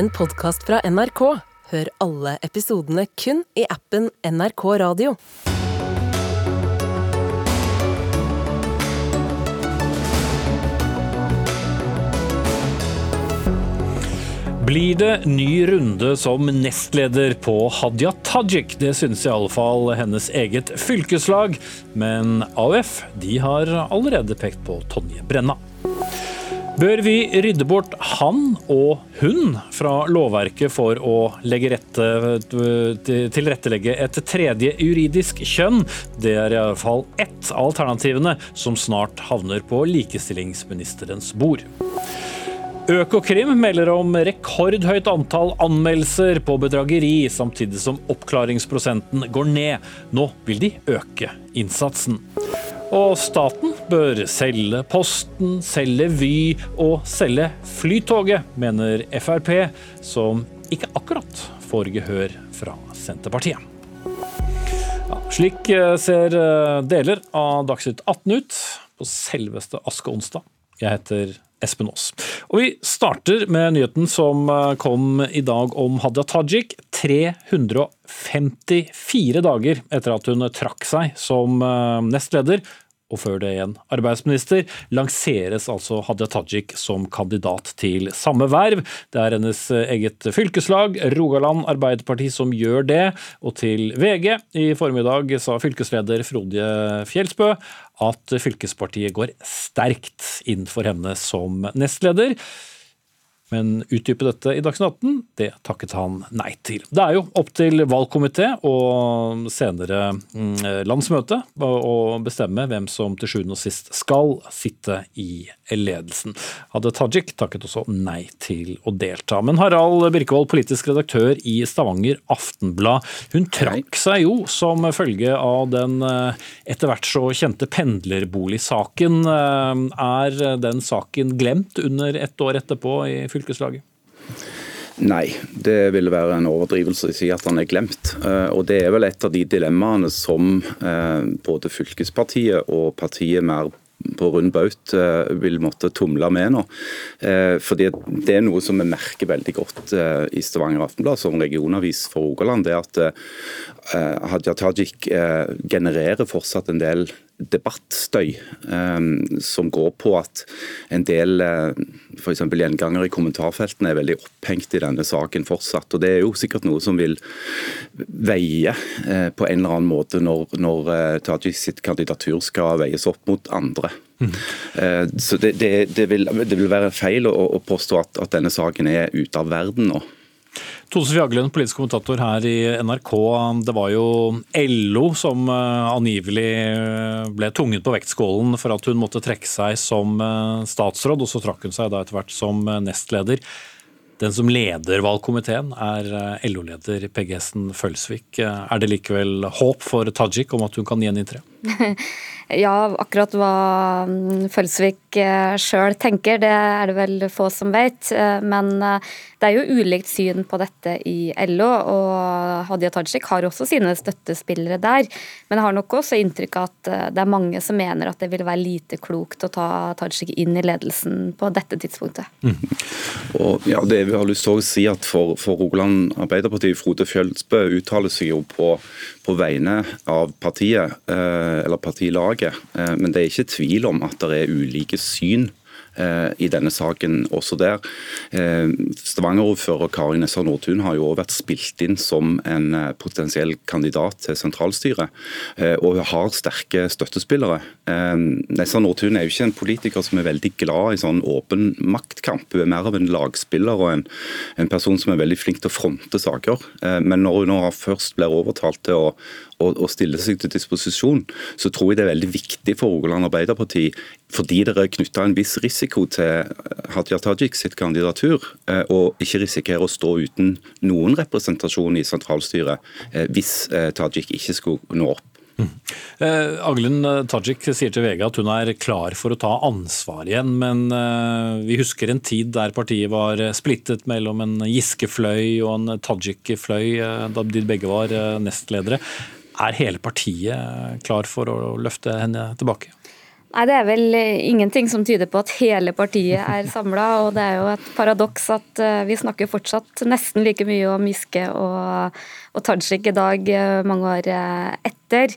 en podkast fra NRK. Hør alle episodene kun i appen NRK Radio. Blir det ny runde som nestleder på Hadia Tajik? Det synes i alle fall hennes eget fylkeslag. Men AUF de har allerede pekt på Tonje Brenna. Bør vi rydde bort han og hun fra lovverket for å rette, tilrettelegge et tredje juridisk kjønn? Det er i alle fall ett av alternativene som snart havner på likestillingsministerens bord. Økokrim melder om rekordhøyt antall anmeldelser på bedrageri, samtidig som oppklaringsprosenten går ned. Nå vil de øke innsatsen. Og staten bør selge Posten, selge Vy og selge Flytoget, mener Frp, som ikke akkurat får gehør fra Senterpartiet. Ja, slik eh, ser eh, deler av Dagsnytt 18 ut på selveste askeonsdag. Jeg heter Espen Aas. Og vi starter med nyheten som eh, kom i dag om Hadia Tajik. 354 dager etter at hun trakk seg som eh, nestleder og før det igjen arbeidsminister, lanseres altså Hadia Tajik som kandidat til samme verv. Det er hennes eget fylkeslag, Rogaland Arbeiderparti, som gjør det. Og til VG i formiddag sa fylkesleder Frode Fjelsbø at fylkespartiet går sterkt inn for henne som nestleder. Men utdype dette i Dagsnytt 18, det takket han nei til. Det er jo opp til valgkomité og senere mm, landsmøte å bestemme hvem som til sjuende og sist skal sitte i ledelsen. Hadde Tajik takket også nei til å delta. Men Harald Birkevold, politisk redaktør i Stavanger Aftenblad, hun trakk seg jo som følge av den eh, etter hvert så kjente pendlerboligsaken. Eh, er den saken glemt under ett år etterpå i fylkestinget? Fylkeslaget? Nei, det ville være en overdrivelse å si at han er glemt. Eh, og Det er vel et av de dilemmaene som eh, både fylkespartiet og partiet mer på rund baut eh, vil måtte tumle med nå. Fordi Det er noe som vi merker veldig godt i Stavanger Aftenblad som regionavis for Rogaland. det at Hadia Tajik genererer fortsatt en del debattstøy um, som går på at en del uh, f.eks. gjengangere i kommentarfeltene er veldig opphengt i denne saken fortsatt. og Det er jo sikkert noe som vil veie uh, på en eller annen måte når, når Tajik sitt kandidatur skal veies opp mot andre. Mm. Så det, det, det, vil, det, vil, være feil å, å påstå at, at denne saken er ute av verden nå. Tose Fjaglund, politisk kommentator her i NRK. Det var jo LO som eh, angivelig eh, ble tvunget på vektskålen for at hun måtte trekke seg som eh, statsråd, og så trakk hun seg da etter hvert som nestleder. Den som leder valgkomiteen er LO-leder Peggy Hesten Følsvik. Er det likevel håp for Tajik om at hun kan gjeninntre? Ja, akkurat hva mm, Følsvik eh, sjøl tenker, det er det vel få som vet. Eh, men eh, det er jo ulikt syn på dette i LO, og Hadia Tajik har også sine støttespillere der. Men jeg har nok også inntrykk av at det er mange som mener at det vil være lite klokt å ta Tajik inn i ledelsen på dette tidspunktet. Mm. Og, ja, det vi har lyst til å si at For, for Rogaland Arbeiderparti, Frode Fjølsbø uttaler seg jo på, på vegne av partiet, eller partilaget. Eh, men det er ikke tvil om at det er ulike syn Eh, i denne saken også der. Eh, Stavanger-ordfører Kari Nessa Nordtun har jo også vært spilt inn som en eh, potensiell kandidat til sentralstyret, og hun har sterke støttespillere. Nessa Nordtun er jo ikke en politiker som er veldig glad i sånn åpen maktkamp. Hun er mer av en lagspiller og en, en person som er veldig flink til å fronte saker. Men når hun nå først blir overtalt til å å, stille seg til disposisjon, så tror jeg det er veldig viktig for Rogaland Arbeiderparti, fordi det er knytta en viss risiko til Hadia Tajik sitt kandidatur, eh, og ikke risikere å stå uten noen representasjon i sentralstyret eh, hvis eh, Tajik ikke skulle nå opp. Mm. Eh, Aglund Tajik sier til VG at hun er klar for å ta ansvar igjen, men eh, vi husker en tid der partiet var splittet mellom en Giske-fløy og en Tajik-fløy, eh, da de begge var nestledere. Er hele partiet klar for å løfte henne tilbake? Nei, Det er vel ingenting som tyder på at hele partiet er samla. Og det er jo et paradoks at eh, vi snakker fortsatt nesten like mye om Giske og, og Tajik i dag, eh, mange år eh, etter.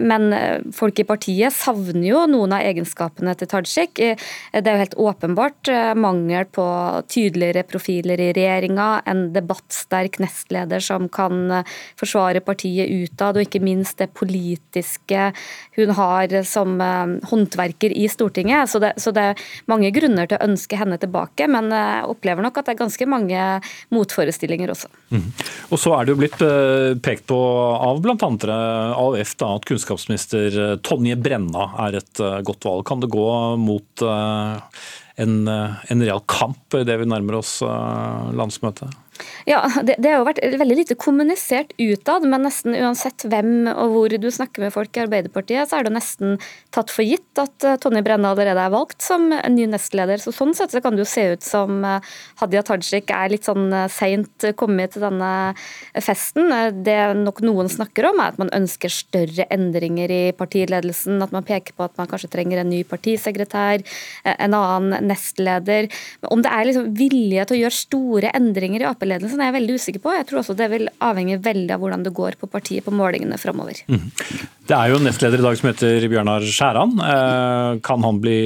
Men folk i partiet savner jo noen av egenskapene til Tajik. Det er jo helt åpenbart mangel på tydeligere profiler i regjeringa, en debattsterk nestleder som kan forsvare partiet utad, og ikke minst det politiske hun har som håndverker i Stortinget. Så det, så det, er mange grunner til å ønske henne tilbake, men jeg opplever nok at det er ganske mange motforestillinger også. Mm. Og så er det jo blitt eh, pekt på av bl.a. AUF da, at kunnskapsminister eh, Tonje Brenna er et eh, godt valg. Kan det gå mot en, en real kamp idet vi nærmer oss landsmøtet? Ja, det, det, har jo vært veldig lite kommunisert utad, men nesten uansett hvem og hvor du snakker med folk i Arbeiderpartiet, så er det nesten tatt for gitt at uh, Tonje Brenna allerede er valgt som ny nestleder. Så Sånn sett så kan det jo se ut som uh, Hadia Tajik er litt sånn seint kommet til denne festen. Det nok noen snakker om, er at man ønsker større endringer i partiledelsen. At man peker på at man kanskje trenger en ny partisekretær, en annen nestleder. Om det er liksom vilje til å gjøre store endringer i Ap Ap-ledelsen er jeg veldig usikker på. Jeg tror også det vil avhenge veldig av hvordan det går på partiet på målingene framover. Mm. Det er jo en nestleder i dag som heter Bjørnar Skjæran. Eh, kan han bli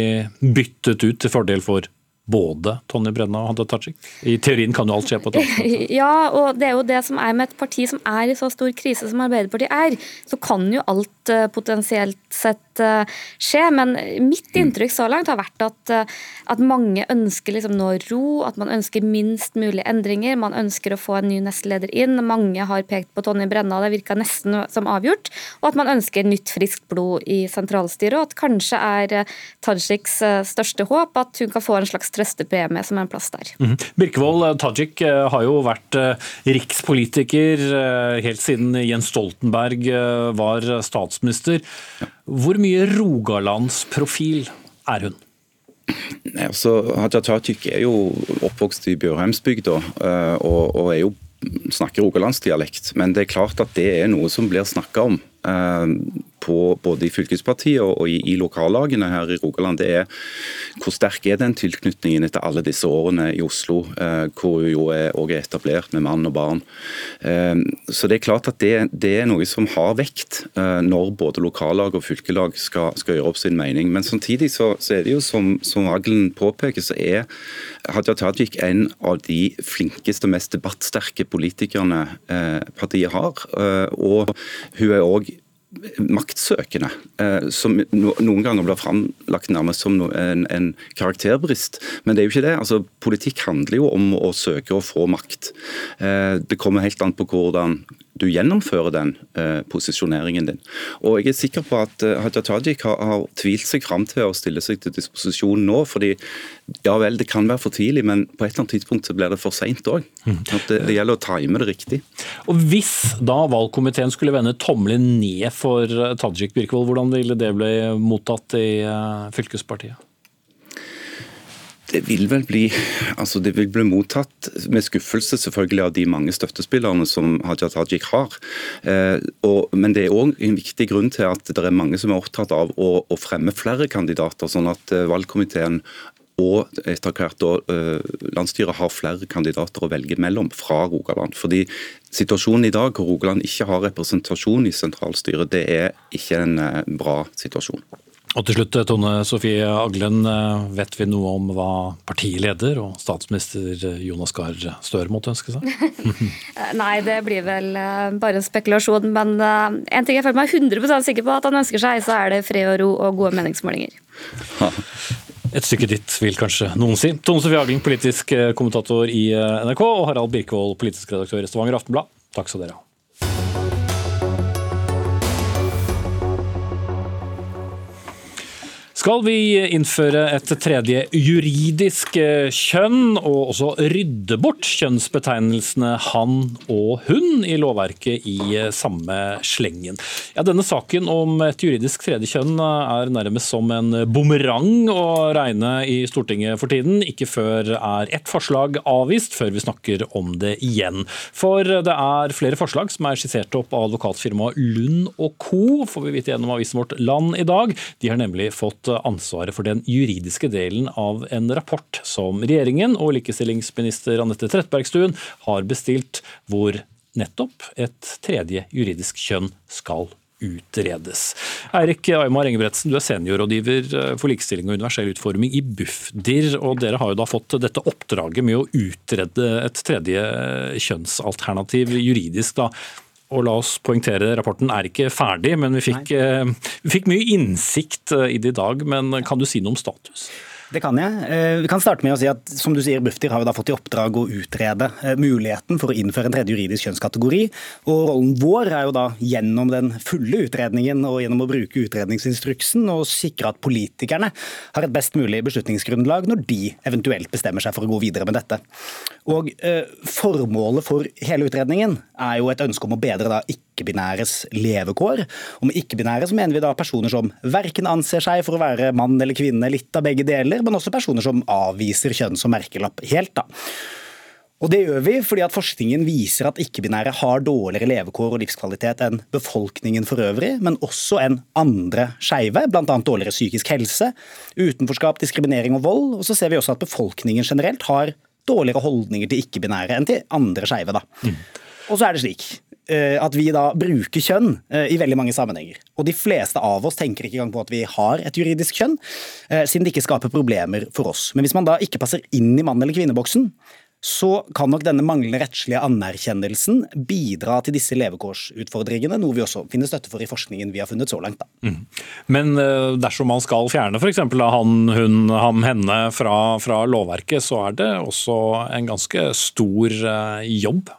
byttet ut til fordel for både Tonje Brenna og Hadia Tajik? I teorien kan jo alt skje på et annet Ja, og det er jo det som er med et parti som er i så stor krise som Arbeiderpartiet er, så kan jo alt eh, potensielt sett eh, skje. Men mitt inntrykk så langt har vært at, eh, at mange ønsker liksom nå ro, at man ønsker minst mulig endringer. Man ønsker å få en ny nestleder inn. Mange har pekt på Tonje Brenna, det virka nesten som avgjort. Og at man ønsker nytt, friskt blod i sentralstyret, og at kanskje er Tajiks største håp at hun kan få en slags trøstepremie som en plass der. Mm. Birkevold eh, Tajik eh, har jo vært eh, rikspolitiker helt siden Jens Stoltenberg var statsminister. Hvor mye rogalandsprofil er hun? Nei, altså, Haja Tajik er jo oppvokst i Bjørheimsbygda og, og er jo snakker rogalandsdialekt, men det er klart at det er noe som blir snakka om på både i fylkespartiet og i, i, lokallagene her i Rogaland, det er hvor sterk er den tilknytningen etter alle disse årene i Oslo, eh, hvor hun jo er, er, etablert med mann og barn. Eh, så det er klart at det, det er noe som har vekt eh, når både lokallag og fylkelag skal, skal, gjøre opp sin mening. Men samtidig så, så er det jo som, som Aglen påpeker, så er Hadia Tajik en av de flinkeste, og mest debattsterke politikerne eh, partiet har. Eh, og hun er også maktsøkende, eh, som noen ganger blir framlagt nærmest som en, en, karakterbrist. Men det er jo ikke det. Altså, politikk handler jo om å søke å få makt. Eh, det kommer helt an på hvordan du gjennomfører den eh, posisjoneringen din. Og Jeg er sikker på at eh, Hadia Tajik har, har, tvilt seg fram til å stille seg til disposisjon nå. fordi ja vel, det kan være for tidlig, men på et eller annet tidspunkt så blir det for seint òg. Mm. Det, det, gjelder å time det riktig. Og Hvis da valgkomiteen skulle vende tommelen ned for eh, Tajik Birkevold, hvordan ville det bli mottatt i eh, fylkespartiet? Det vil vel bli altså det vil bli mottatt med skuffelse selvfølgelig av de mange støttespillerne som Hadia Tajik har. Eh, og, men det er òg en viktig grunn til at det er mange som er opptatt av å, å fremme flere kandidater, sånn at eh, valgkomiteen og etter hvert da, eh, landsstyret har flere kandidater å velge mellom fra Rogaland. Fordi Situasjonen i dag hvor Rogaland ikke har representasjon i sentralstyret, det er ikke en eh, bra situasjon. Og til slutt, Tone Sofie Aglen, eh, vet vi noe om hva partileder og statsminister Jonas Gahr Støre måtte ønske seg? Nei, det blir vel eh, bare en spekulasjon. Men eh, en ting jeg føler meg 100% sikker på at han ønsker seg, så er det fred og ro og gode meningsmålinger. Et stykke ditt, vil kanskje noen si. Tone Sofie Aglen, politisk kommentator i NRK, og Harald Birkevold, politisk redaktør i Stavanger Aftenblad. Takk skal dere ha. Skal vi innføre et tredje juridisk eh, kjønn, og også rydde bort kjønnsbetegnelsene han og hun i lovverket i eh, samme slengen. Ja, denne saken om et juridisk tredje kjønn eh, er nærmest som en bumerang å regne i Stortinget for tiden. Ikke før er ett forslag avvist, før vi snakker om det igjen. For det er flere forslag som er skissert opp av advokatfirmaet Lund og co., får vi vite gjennom avisen Vårt Land i dag. De har nemlig fått ansvaret for den juridiske delen av en rapport som regjeringen og likestillingsminister Anette Trettebergstuen har bestilt, hvor nettopp et tredje juridisk kjønn skal utredes. Eirik Aymar Engebretsen, du er seniorrådgiver for likestilling og universell utforming i Bufdir. og Dere har jo da fått dette oppdraget med å utrede et tredje kjønnsalternativ juridisk. da. Og la oss poengtere, Rapporten er ikke ferdig, men vi fikk, eh, vi fikk mye innsikt eh, i det i dag. Men kan du si noe om status? Det kan jeg. Eh, vi kan starte med å si at som du sier, Bufdir har jo da fått i oppdrag å utrede muligheten for å innføre en tredje juridisk kjønnskategori. Og Rollen vår er jo da gjennom den fulle utredningen og gjennom å bruke utredningsinstruksen å sikre at politikerne har et best mulig beslutningsgrunnlag når de eventuelt bestemmer seg for å gå videre med dette. Og eh, Formålet for hele utredningen er jo et ønske om å bedre da ikke-binæres levekår. Og Med ikke-binære så mener vi da personer som verken anser seg for å være mann eller kvinne, litt av begge deler, men også personer som avviser kjønn som merkelapp helt. da. Og Det gjør vi fordi at forskningen viser at ikke-binære har dårligere levekår og livskvalitet enn befolkningen for øvrig, men også enn andre skeive, bl.a. dårligere psykisk helse, utenforskap, diskriminering og vold. Og så ser vi også at befolkningen generelt har dårligere holdninger til ikke-binære enn til andre skeive. Mm. Og så er det slik at vi da bruker kjønn eh, i veldig mange sammenhenger. Og de fleste av oss tenker ikke engang på at vi har et juridisk kjønn, eh, siden det ikke skaper problemer for oss. Men hvis man da ikke passer inn i mann- eller kvinneboksen, så kan nok denne manglende rettslige anerkjennelsen bidra til disse levekårsutfordringene, noe vi også finner støtte for i forskningen vi har funnet så langt. Mm. Men eh, dersom man skal fjerne f.eks. han, hun, ham, henne fra, fra lovverket, så er det også en ganske stor eh, jobb?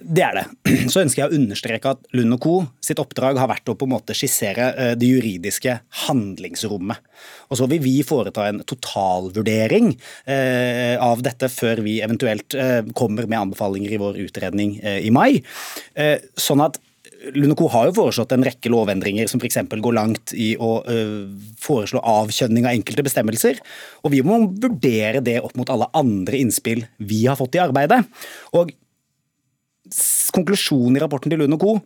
Det er det. Så ønsker jeg å understreke at Lund Co. sitt oppdrag har vært å på en måte skissere eh, det juridiske handlingsrommet. Og Så vil vi foreta en totalvurdering eh, av dette før vi eventuelt eh, kommer med anbefalinger i vår utredning i mai. Sånn at Lund Co. har jo foreslått en rekke lovendringer som f.eks. går langt i å foreslå avkjønning av enkelte bestemmelser. Og vi må vurdere det opp mot alle andre innspill vi har fått i arbeidet. Og konklusjonen i rapporten til Lund Co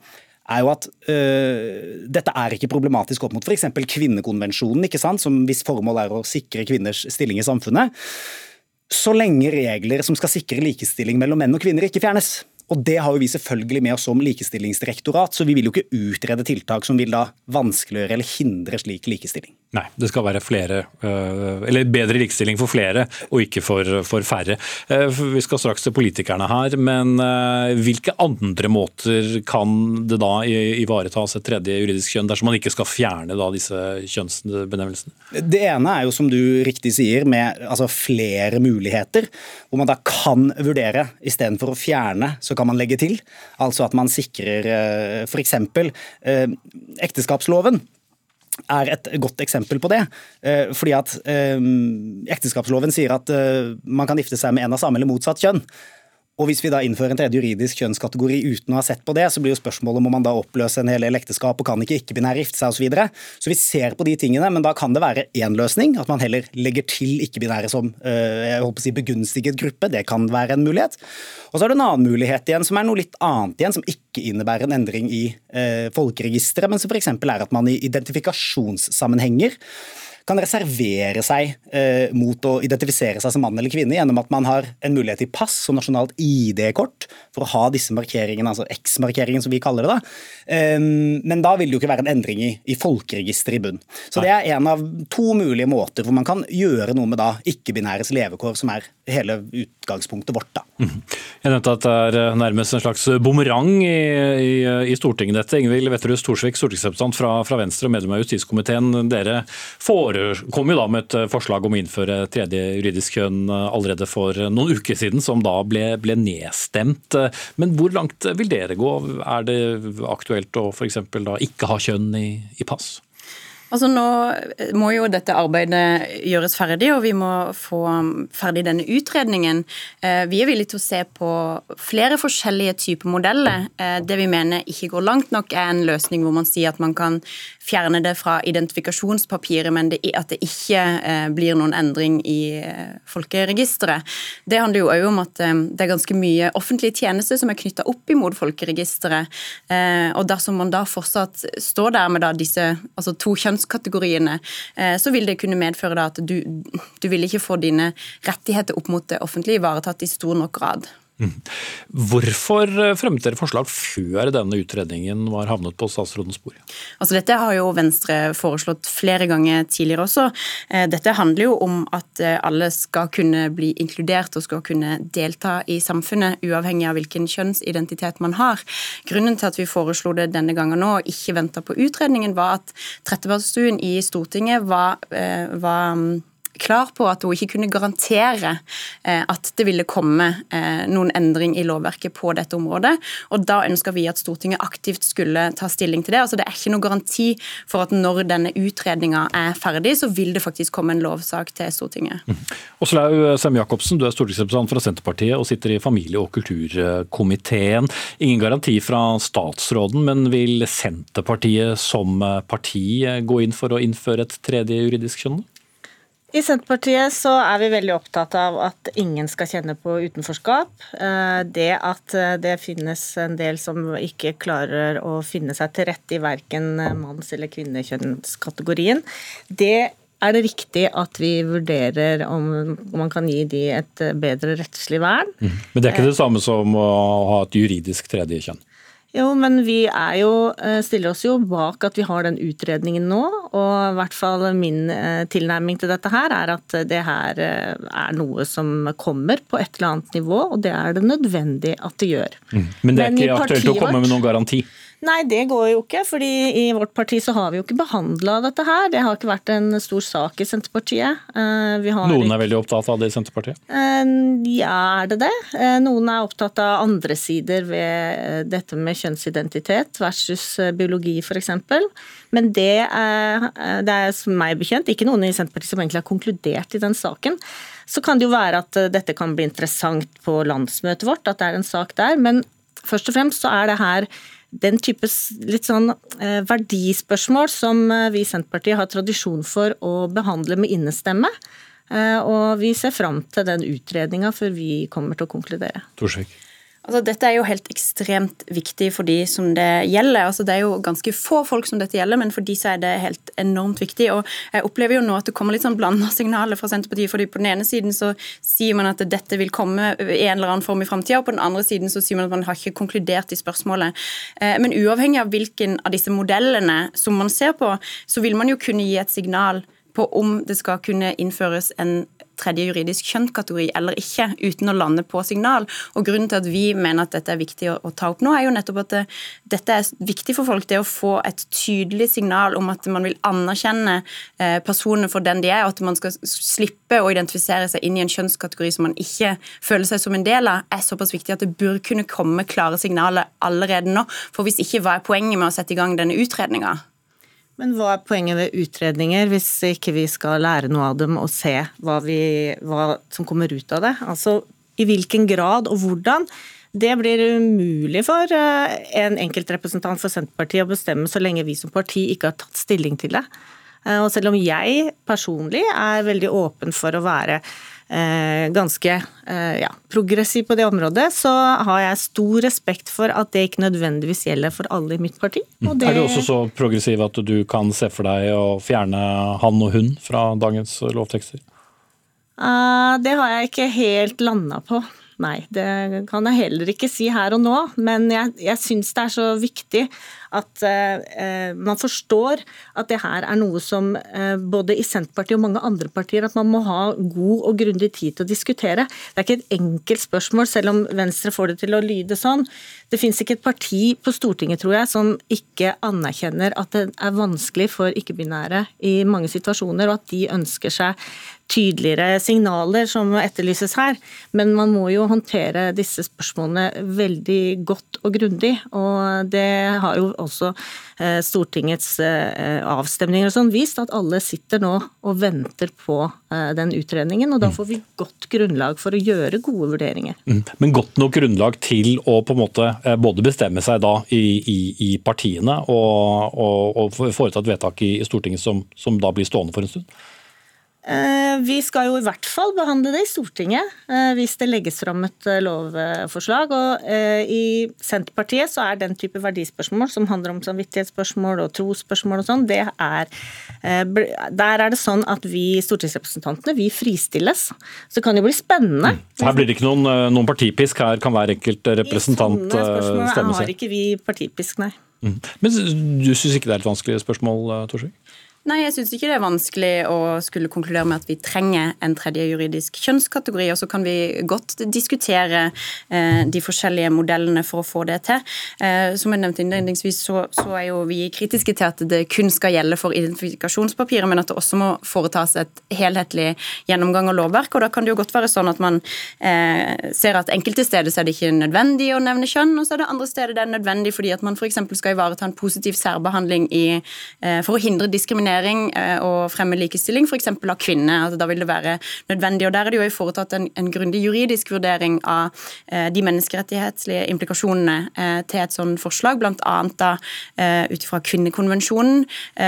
er jo at øh, dette er ikke problematisk opp mot f.eks. kvinnekonvensjonen, ikke sant? som hvis formål er å sikre kvinners stilling i samfunnet. Så lenge regler som skal sikre likestilling mellom menn og kvinner ikke fjernes. Og det har jo vi selvfølgelig med oss som likestillingsdirektorat, så vi vil jo ikke utrede tiltak som vil da vanskeliggjøre eller hindre slik likestilling. Nei, det skal være flere, øh, eller bedre likestilling for flere, og ikke for, for færre. Øh, vi skal straks til politikerne her, men øh, hvilke andre måter kan det da ivaretas et tredje juridisk kjønn, dersom man ikke skal fjerne da disse kjønnsbenevnelsene? Det ene er jo, som du riktig sier, med altså flere muligheter, hvor man da kan vurdere istedenfor å fjerne, så kan man legge til. Altså at man sikrer f.eks. ekteskapsloven er et godt eksempel på det. Eh, fordi at eh, Ekteskapsloven sier at eh, man kan gifte seg med en av samme eller motsatt kjønn. Og Hvis vi da innfører en tredje juridisk kjønnskategori uten å ha sett på det, så blir jo spørsmålet om man da oppløse en hel ekteskap og kan ikke ikke-binære gifte seg osv. Så, videre. så vi ser på de tingene, men da kan det være én løsning. At man heller legger til ikke-binære som jeg håper å si, begunstiget gruppe. Det kan være en mulighet. Og så er det en annen mulighet igjen, som er noe litt annet igjen, som ikke innebærer en endring i eh, folkeregisteret, men som f.eks. er at man i identifikasjonssammenhenger kan reservere seg eh, mot å identifisere seg som mann eller kvinne gjennom at man har en mulighet til pass og nasjonalt ID-kort for å ha disse markeringene, altså X-markeringen som vi kaller det. da. Eh, men da vil det jo ikke være en endring i, i folkeregisteret i bunn. Så det er en av to mulige måter hvor man kan gjøre noe med da ikke-binæres levekår, som er hele utgangspunktet vårt. da. Mhm. Jeg nevnte at det er nærmest en slags bumerang i, i, i Stortinget dette. Ingvild Wetterhus Thorsvik, stortingsrepresentant fra, fra, Venstre og medlem av justiskomiteen. Dere kom jo da med et forslag om å innføre tredje juridisk kjønn eh, allerede for noen uker siden, som da ble, ble nedstemt. Men hvor langt vil dere gå? Er det aktuelt å f.eks. da ikke ha kjønn i, i pass? Altså Nå må jo dette arbeidet gjøres ferdig, og vi må få ferdig denne utredningen. Eh, vi er villige til å se på flere forskjellige typer modeller. Eh, det vi mener ikke går langt nok, er en løsning hvor man sier at man kan fjerne det fra identifikasjonspapiret, men det, at det ikke eh, blir noen endring i folkeregisteret. Det handler jo òg om at det er ganske mye offentlige tjenester som er knytta opp imot folkeregisteret. Og dersom man da fortsatt står der med da disse altså to kjønnskategoriene, eh, så vil det kunne medføre at du, du vil ikke få dine rettigheter opp mot det offentlige ivaretatt i stor nok grad. Mm. Hvorfor eh, fremmet dere forslag før denne utredningen var havnet på statsrådens bord? Altså dette har jo Venstre foreslått flere ganger tidligere også. Eh, dette handler jo om at alle skal kunne bli inkludert og skal kunne delta i samfunnet, uavhengig av hvilken kjønnsidentitet man har. Grunnen til at vi foreslo det denne gangen nå, og ikke venta på utredningen, var at Trettebergstuen i Stortinget var, var mm, klar på at hun ikke kunne garantere eh, at det ville komme eh, noen endring i lovverket på dette området. og Da ønska vi at Stortinget aktivt skulle ta stilling til det. altså Det er ikke noen garanti for at når denne utredninga er ferdig, så vil det faktisk komme en lovsak til Stortinget. Mm. Åslaug Sem-Jacobsen, du er stortingsrepresentant fra Senterpartiet og sitter i familie- og kulturkomiteen. Ingen garanti fra statsråden, men vil Senterpartiet som parti gå inn for å innføre et tredje juridisk kjønn? I Senterpartiet så er vi veldig opptatt av at ingen skal kjenne på utenforskap. Eh, det at eh, det finnes en del som ikke klarer å finne seg til rette i verken manns- eller kvinnekjønnskategorien, det er det riktig at vi vurderer om man kan gi de et bedre rettslig vern. Mm. Men det er ikke det samme som å ha et juridisk tredje kjønn? Jo, men vi jo, eh, stiller oss jo bak at vi har den utredningen nå. Og i hvert fall min eh, tilnærming til dette her er at det her eh, er noe som kommer på et eller annet nivå, og det er det nødvendig at det gjør. Mm. Men det er men ikke aktuelt å komme med noen garanti? Nei, det går jo ikke. fordi i vårt parti så har vi jo ikke behandla dette her. Det har ikke vært en stor sak i Senterpartiet. Eh, Noen er veldig opptatt av det i Senterpartiet? Eh, ja, er det det? Eh, noen er opptatt av andre sider ved dette med kjønnsidentitet versus biologi f.eks. Men det er, det er som meg bekjent ikke noen i Senterpartiet som egentlig har konkludert i den saken. Så kan det jo være at dette kan bli interessant på landsmøtet vårt, at det er en sak der. Men først og fremst så er det her den type litt sånn eh, verdispørsmål som eh, vi i Senterpartiet har tradisjon for å behandle med innestemme. Eh, og vi ser fram til den utredninga før vi kommer til å konkludere. Torsvik. Altså, dette er jo helt ekstremt viktig for de som det gjelder. Altså, det er jo ganske få folk som dette gjelder, men for de så er det helt enormt viktig. Og jeg opplever jo nå at det kommer litt sånn blanda signaler fra Senterpartiet. fordi På den ene siden så sier man at dette vil komme i en eller annen form i framtida, og på den andre siden så sier man at man har ikke konkludert i spørsmålet. Eh, men uavhengig av hvilken av disse modellene som man ser på, så vil man jo kunne gi et signal på om det skal kunne innføres en tredje juridisk kjønnskategori eller ikke, uten å lande på signal. Og Grunnen til at vi mener at dette er viktig å, å ta opp nå, er jo nettopp at det, dette er viktig for folk. Det å få et tydelig signal om at man vil anerkjenne eh, personene for den de er, og at man skal slippe å identifisere seg inn i en kjønnskategori som man ikke føler seg som en del av, er såpass viktig at det bør kunne komme klare signaler allerede nå. For hvis ikke, hva er poenget med å sette i gang denne utredninga? Men hva er poenget ved utredninger hvis ikke vi skal lære noe av dem og se hva, vi, hva som kommer ut av det? Altså i hvilken grad og hvordan? Det blir umulig for eh, en enkeltrepresentant for Senterpartiet å bestemme så lenge vi som parti ikke har tatt stilling til det. Eh, og selv om jeg personlig er veldig åpen for å være ganske eh, ja, progressiv på det området, så har jeg stor respekt for at det ikke nødvendigvis gjelder for alle i mitt parti. Og Det... Er du også så progressiv at du kan se for deg å fjerne han og hun fra dagens lovtekster? Uh, det har jeg ikke helt landa på. Nei, det kan jeg heller ikke si her og nå. Men jeg, jeg syns det er så viktig at eh, man forstår at det her er noe som eh, både i Senterpartiet og mange andre partier at man må ha god og grundig tid til å diskutere. Det er ikke et enkelt spørsmål, selv om Venstre får det til å lyde sånn. Det finnes ikke et parti på Stortinget, tror jeg, som ikke anerkjenner at det er vanskelig for ikke-binære i mange situasjoner, og at de ønsker seg tydeligere signaler som etterlyses her. Men man må jo håndtere disse spørsmålene veldig godt og grundig. Og det har jo også Stortingets eh, avstemninger og sånn vist, at alle sitter nå og venter på eh, den utredningen. Og da får vi godt grunnlag for å gjøre gode vurderinger. Mm. Men godt nok grunnlag til å på en måte både bestemme seg da i, i, i partiene og, og, og, foreta et vedtak i, i Stortinget som, som da blir stående for en stund? Eh, vi skal jo i hvert fall behandle det i Stortinget eh, hvis det legges fram et eh, lovforslag. Og I Senterpartiet så er den type verdispørsmål som handler om samvittighetsspørsmål og trosspørsmål og sånn, det er Der er det sånn at vi stortingsrepresentantene vi fristilles. Så det kan jo bli spennende. Mm. Her blir det ikke noen, noen partipisk, her kan hver enkelt representant stemme seg. I har ikke vi partipisk, nei. Mm. Men du syns ikke det er et vanskelig spørsmål, Torsvik? Nei, jeg syns ikke det er vanskelig å skulle konkludere med at vi trenger en tredje juridisk kjønnskategori. Og så kan vi godt diskutere eh, de forskjellige modellene for å få det til. Eh, som jeg nevnte innledningsvis, så, så, er jo vi kritiske til at det kun skal gjelde for identifikasjonspapiret, men at det også må foretas et helhetlig gjennomgang av lovverk. Og da kan det jo godt være sånn at man eh, ser at enkelte steder så er det ikke nødvendig å nevne kjønn, og så er det andre steder det er nødvendig fordi at man f.eks. skal ivareta en positiv særbehandling i, eh, for å hindre diskriminering diskriminering eh, og fremme likestilling, f.eks. av kvinner. Altså, da vil det være nødvendig. og Der er det jo foretatt en, en grundig juridisk vurdering av eh, de menneskerettighetslige implikasjonene eh, til et sånt forslag, bl.a. Ut fra kvinnekonvensjonen,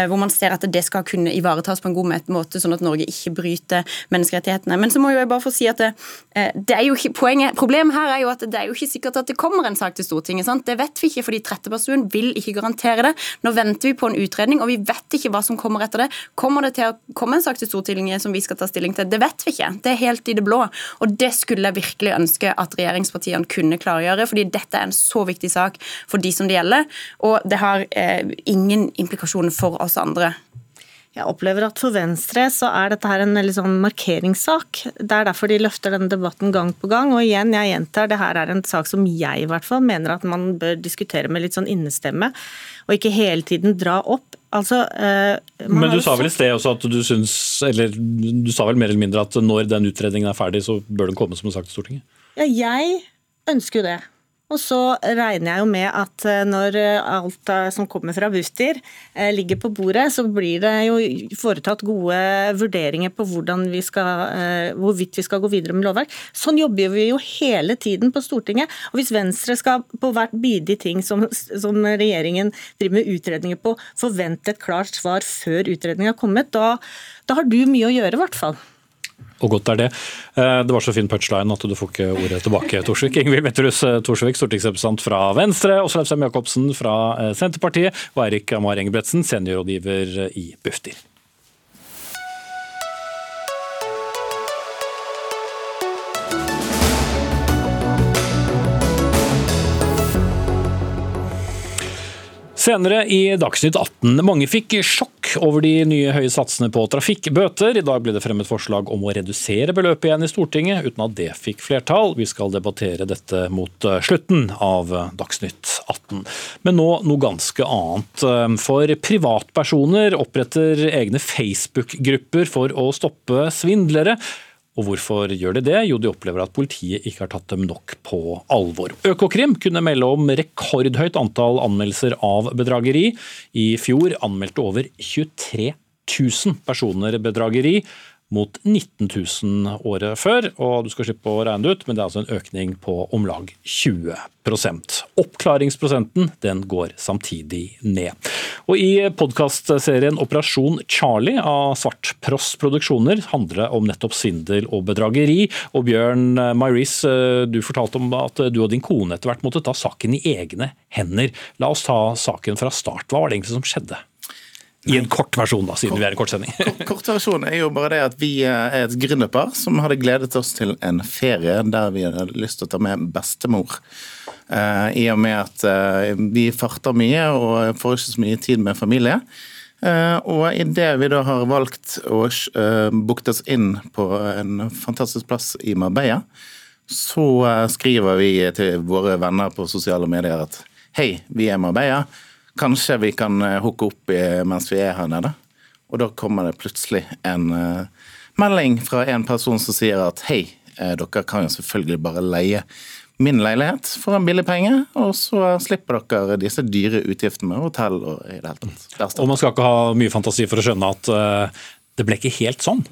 hvor man ser at det skal kunne ivaretas på en god måte, sånn at Norge ikke bryter menneskerettighetene. Men så må jeg bare få si at det, det er jo ikke, poenget, Problemet her er jo at det er jo ikke sikkert at det kommer en sak til Stortinget. sant? Det vet vi ikke, fordi Trettebergstuen vil ikke garantere det. Nå venter vi på en utredning, og vi vet ikke hva som kommer kommer etter det. Kommer det til å komme en sak til Stortinget som vi skal ta stilling til? Det vet vi ikke. Det er helt i det blå. Og det skulle jeg virkelig ønske at regjeringspartiene kunne klargjøre, fordi dette er en så viktig sak for de som det gjelder, og det har eh, ingen implikasjoner for oss andre. Jeg opplever at for Venstre så er dette her en sånn markeringssak. Det er derfor de løfter denne debatten gang på gang. Og igjen, jeg gjentar, det her er en sak som jeg i hvert fall mener at man bør diskutere med litt sånn innestemme, og ikke hele tiden dra opp. Altså, eh, Men du sa vel i sted også at du syns, eller du sa vel mer eller mindre at når den utredningen er ferdig, så bør den komme som en sak til Stortinget? Ja, jeg ønsker jo det. Og så regner jeg jo med at eh, når eh, alt eh, som kommer fra Bufdir ligger på bordet, så blir det jo foretatt gode vurderinger på vi skal, hvorvidt vi skal gå videre med lovverk. Sånn jobber vi jo hele tiden på Stortinget. Og hvis Venstre skal på hvert bidige ting som, som regjeringen driver med utredninger på, forvente et klart svar før utredningen har kommet, da, da har du mye å gjøre, i hvert fall. Og godt er det. Eh, det var så fin punchline at du får ikke ordet tilbake, Torsvik. Ingvild Wetterhus eh, Torsvik, stortingsrepresentant fra Venstre, Åslaug Sem-Jacobsen fra eh, Senterpartiet og Eirik Amar Engebretsen, seniorrådgiver i Bufdir. Senere i Dagsnytt 18. Mange fikk sjokk over de nye høye satsene på trafikkbøter. I dag ble det fremmet forslag om å redusere beløpet igjen i Stortinget, uten at det fikk flertall. Vi skal debattere dette mot eh, slutten av Dagsnytt 18. Men nå noe ganske annet. For privatpersoner oppretter egne Facebook-grupper for å stoppe svindlere. Og hvorfor gjør de det? Jo, de opplever at politiet ikke har tatt dem nok på alvor. Økokrim kunne melde om rekordhøyt antall anmeldelser av bedrageri. I fjor anmeldte over 23 000 personer bedrageri mot 19 000 året før. og Du skal slippe å regne det ut, men det er altså en økning på om lag 20% Oppklaringsprosenten den går samtidig ned. Og I podkastserien Operasjon Charlie av Svartpross Produksjoner handler det om nettopp svindel og bedrageri. Og Bjørn Myris, du fortalte om at du og din kone etter hvert måtte ta saken i egne hender. La oss ta saken fra start. Hva var det egentlig som skjedde? I en kort versjon, da, siden kort, vi er kortsending. Kort, kort versjon er jo bare det at vi er et gründerpar som hadde gledet oss til en ferie der vi hadde lyst til å ta med bestemor. Uh, I og med at uh, vi farter mye og får ikke så mye tid med familie. Uh, og idet vi da har valgt å uh, booke oss inn på en fantastisk plass i Marbella, så skriver vi til våre venner på sosiale medier at hei, vi er Marbella Kanskje vi kan eh, hooke opp mens vi er her nede. Og da kommer det plutselig en eh, melding fra en person som sier at hei, eh, dere kan jo selvfølgelig bare leie min leilighet for en billig penge, og så slipper dere disse dyre utgiftene med hotell og i det hele tatt. Og man skal ikke ha mye fantasi for å skjønne at uh, det ble ikke helt sånn?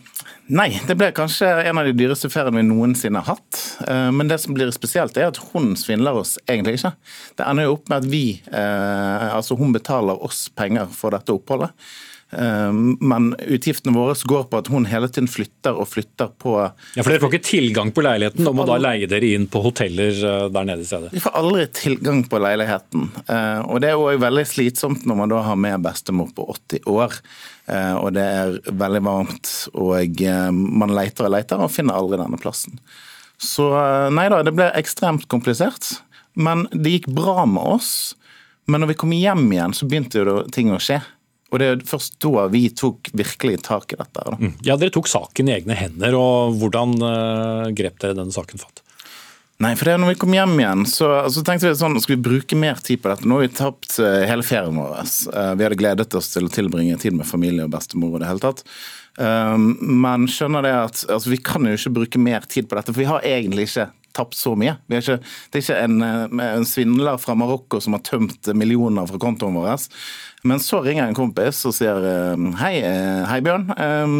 Nei, det ble kanskje en av de dyreste feriene vi noensinne har hatt. Eh, men det som blir spesielt, er at hun svindler oss egentlig ikke. Det ender jo opp med at vi, eh, altså hun betaler oss penger for dette oppholdet. Ehm, men utgiftene våre går på at hun hele tiden flytter og flytter på Ja, For dere får ikke tilgang på leiligheten og må da leie dere inn på hoteller eh, der nede i stedet? Vi får aldri tilgang på leiligheten. Eh, og det er òg veldig slitsomt når man da har med bestemor på 80 år. Eh, og det er veldig varmt, og man leter og leter og finner aldri denne plassen. Så nei da, det ble ekstremt komplisert. Men det gikk bra med oss. Men når vi kom hjem igjen, så begynte jo ting å skje. Og Det er først da vi tok virkelig tak i dette. Da. Ja, Dere tok saken i egne hender. og Hvordan uh, grep dere denne saken fatt? Nei, for det er når vi kom hjem igjen, så, så tenkte vi sånn, skal vi bruke mer tid på dette. Nå har vi tapt uh, hele ferien vår. Uh, vi hadde gledet oss til å tilbringe tid med familie og bestemor. og det hele tatt. Men skjønner det at altså, vi kan jo ikke bruke mer tid på dette, for vi har egentlig ikke tapt så mye. Er ikke, det er ikke en, en, svindler fra Marokko som har tømt millioner fra kontoen vår. Men så ringer en kompis og sier eh, hei, eh, hei Bjørn. Eh,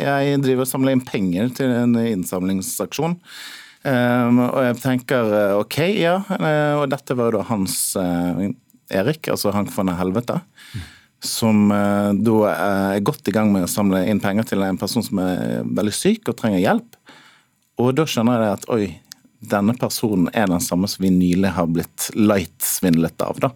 jeg driver og samler inn penger til en innsamlingsaksjon. Og jeg tenker OK, ja. Og dette var jo da hans Erik, altså Hank von Helvete. Som da er godt i gang med å samle inn penger til en person som er veldig syk og trenger hjelp. Og da skjønner jeg at oi, denne personen er den samme som vi nylig har blitt light-svindlet av. da.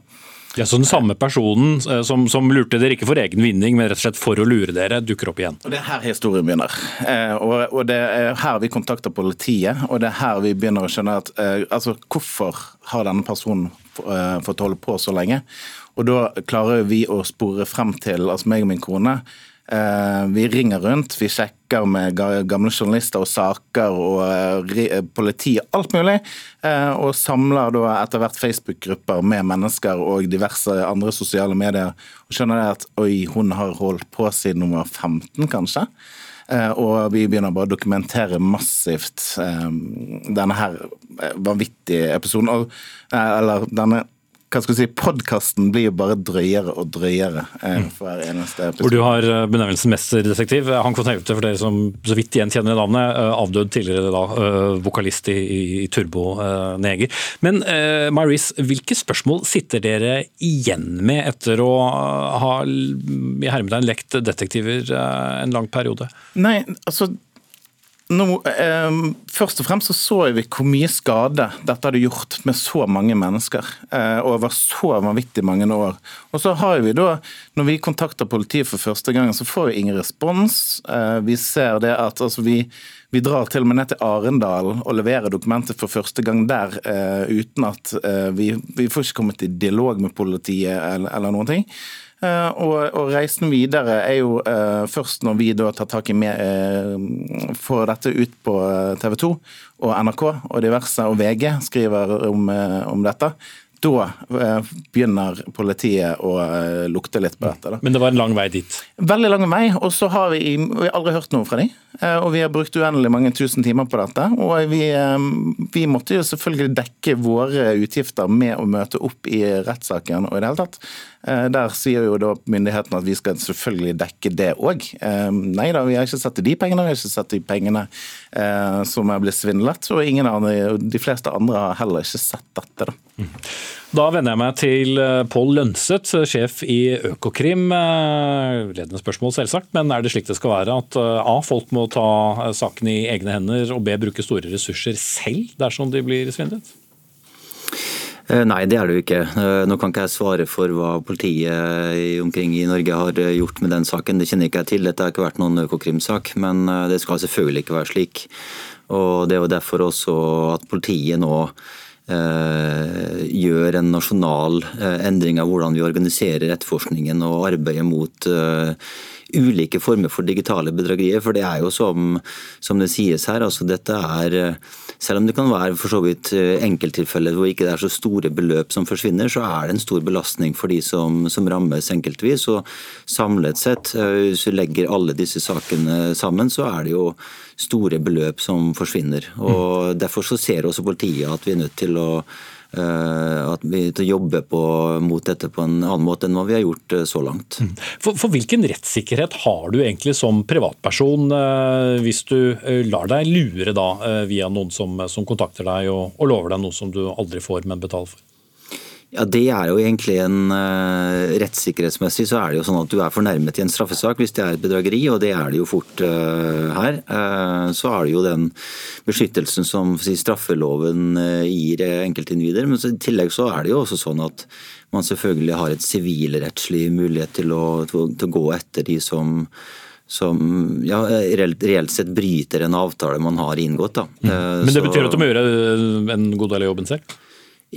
Ja, Så den samme personen eh, som, som, lurte dere ikke for egen vinning, men rett og slett for å lure dere, dukker opp igjen? Og Det er her historien begynner. Eh, og, og, Det er her vi kontakter politiet, og det er her vi begynner å skjønne at eh, altså, hvorfor har denne personen fått holde på så lenge? Og Da klarer vi å spore frem til, altså meg og min kone, vi ringer rundt, vi sjekker med gamle journalister og saker og politi og politi, alt mulig. Og samler da etter hvert Facebook-grupper med mennesker og diverse andre sosiale medier. Og skjønner det at oi, hun har holdt på siden hun var 15, kanskje. Og vi begynner bare å dokumentere massivt denne her vanvittige episoden. Eller denne hva skal du si, Podkasten blir jo bare drøyere og drøyere eh, mm. for hver eneste episode. Hvor du har eh, benevnelsen mesterdetektiv. Hank von Haute, for dere som så vidt igjen kjenner navnet. Eh, avdød tidligere da, vokalist i, i Turbo Neger. Men uh, Maris, hvilke spørsmål sitter dere igjen med etter å ha i hermetegn lekt detektiver en lang periode? Nei, altså nå, eh, først og fremst så, så vi hvor mye skade dette hadde gjort med så mange mennesker eh, over så vanvittig mange år. Og så har vi da, Når vi kontakter politiet for første gang, så får vi ingen respons. Eh, vi ser det at altså, vi, vi, drar til og med ned til Arendal og leverer dokumenter for første gang der eh, uten at eh, vi, vi får ikke kommet i dialog med politiet eller, eller noen ting. Eh, og, og, reisen videre er jo uh, først når vi da tar tak i med, uh, får dette ut på TV 2 og NRK og diverse, og VG skriver om, om dette. Da begynner politiet å lukte litt på dette. Da. Men det var en lang vei dit? Veldig lang vei. Og så har vi, vi har aldri hørt noe fra dem. Og vi har brukt uendelig mange tusen timer på dette. Og vi, vi måtte jo selvfølgelig dekke våre utgifter med å møte opp i rettssaken og i det hele tatt. Eh, der sier jo da myndighetene at vi skal selvfølgelig dekke det òg. Eh, nei da, vi har ikke sett de pengene, vi har ikke sett de pengene eh, som er blitt svindlet. Og andre, de fleste andre har heller ikke sett dette. Da, da vender jeg meg til Pål Lønseth, sjef i Økokrim. Ledende spørsmål, selvsagt, men er det slik det skal være at A, folk må ta saken i egne hender, og B, bruke store ressurser selv dersom de blir svindlet? Eh, nei, det er det jo ikke. Eh, nå kan ikke jeg svare for hva politiet omkring i Norge har eh, gjort med den saken. Det kjenner ikke jeg til. Dette har ikke vært noen Økokrim-sak, men det skal selvfølgelig ikke være slik. Og Det er jo derfor også at politiet nå gjør en nasjonal endring av hvordan vi organiserer etterforskningen og arbeidet mot ulike former for digitale bedragerier. For det er jo som, som det sies her, altså dette er selv om det kan være for så vidt enkelttilfeller hvor ikke det er så store beløp som forsvinner, så er det en stor belastning for de som, som rammes enkeltvis. Og samlet sett, hvis vi legger alle disse sakene sammen, så er det jo store beløp som forsvinner. Og Derfor så ser også politiet at vi er nødt til å eh, at vi til å jobbe på, mot dette på en annen måte enn hva vi har gjort eh, så langt. Mm. For, for Hvilken rettssikkerhet har du egentlig som privatperson eh, hvis du lar deg lure da via noen som, som kontakter deg og, og lover deg noe som du aldri får, men betaler for? Ja, Det er jo egentlig en uh, Rettssikkerhetsmessig så er det jo sånn at du er fornærmet i en straffesak hvis det er et bedrageri, og det er det jo fort uh, her. Uh, så er det jo den beskyttelsen som si, straffeloven gir enkeltindivider. Men så, i tillegg så er det jo også sånn at man selvfølgelig har et sivilrettslig mulighet til å, til, til å gå etter de som som ja, reelt, reelt, sett bryter en avtale man har inngått. Mm. Men det betyr at du må gjøre en god del av jobben selv?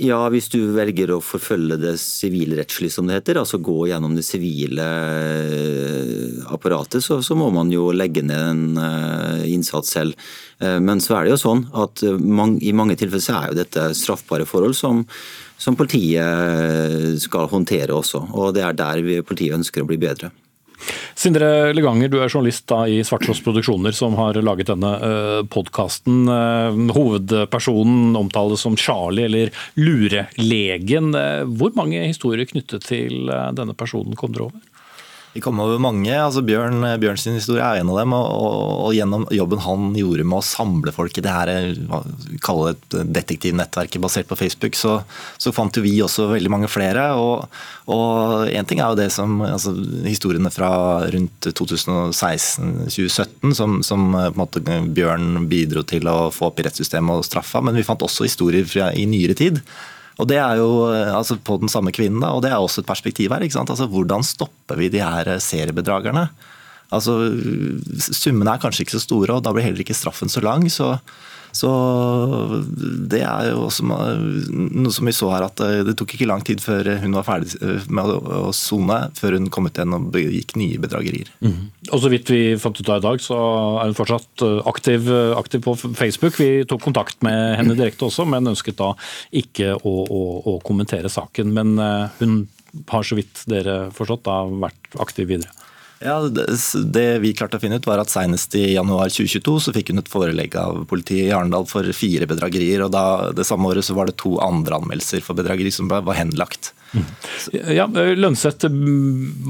Ja, hvis du velger å forfølge det sivilrettslig, som det heter, altså gå gjennom det sivile eh, apparatet, så, så, må man jo legge ned en uh, innsats selv. Uh, men så er det jo sånn at man, i mange tilfeller så er jo dette straffbare forhold som, som politiet skal håndtere også. Og det er der vi, politiet ønsker å bli bedre. Sindre Leganger, du er journalist da i Svarttrost Produksjoner som har laget denne eh, podkasten. Eh, hovedpersonen omtales som Charlie, eller lurelegen. Uh, hvor mange historier knyttet til denne personen kom dere over? Vi kom over mange. altså Bjørn, Bjørn sin historie er en av dem. Og, og, gjennom jobben han gjorde med å samle folk i det her, kalle det detektivnettverket basert på Facebook, så, så, fant jo vi også veldig mange flere. Og, én ting er jo det som altså, historiene fra rundt 2016-2017 som, som, på en måte Bjørn bidro til å få opp i rettssystemet og straffa, men vi fant også historier fra, i nyere tid og Det er jo eh, altså på den samme kvinnen, da, og det er også et perspektiv her. Altså Hvordan stopper vi de her eh, seriebedragerne? Altså, Summene er kanskje ikke så store, og da blir heller ikke straffen så lang. så så det er jo også noe som vi så her, at eh, det tok ikke lang tid før hun var ferdig eh, med å sone, før hun kom ut igjen og begikk nye bedragerier. Mm. Og Så vidt vi fant ut av i dag, så er hun fortsatt eh, aktiv, aktiv, på Facebook. Vi tok kontakt med henne direkte også, men ønsket da ikke å, å, å kommentere saken. Men hun har, så vidt dere forstått, da vært aktiv videre. Ja, det, det, vi klarte å finne ut var at Senest i januar 2022 så fikk hun et forelegg av politiet i Arendal for fire bedragerier. og da, Det samme året så var det to andre anmeldelser for bedrageri som var henlagt. Mm. Ja, Lønnseth,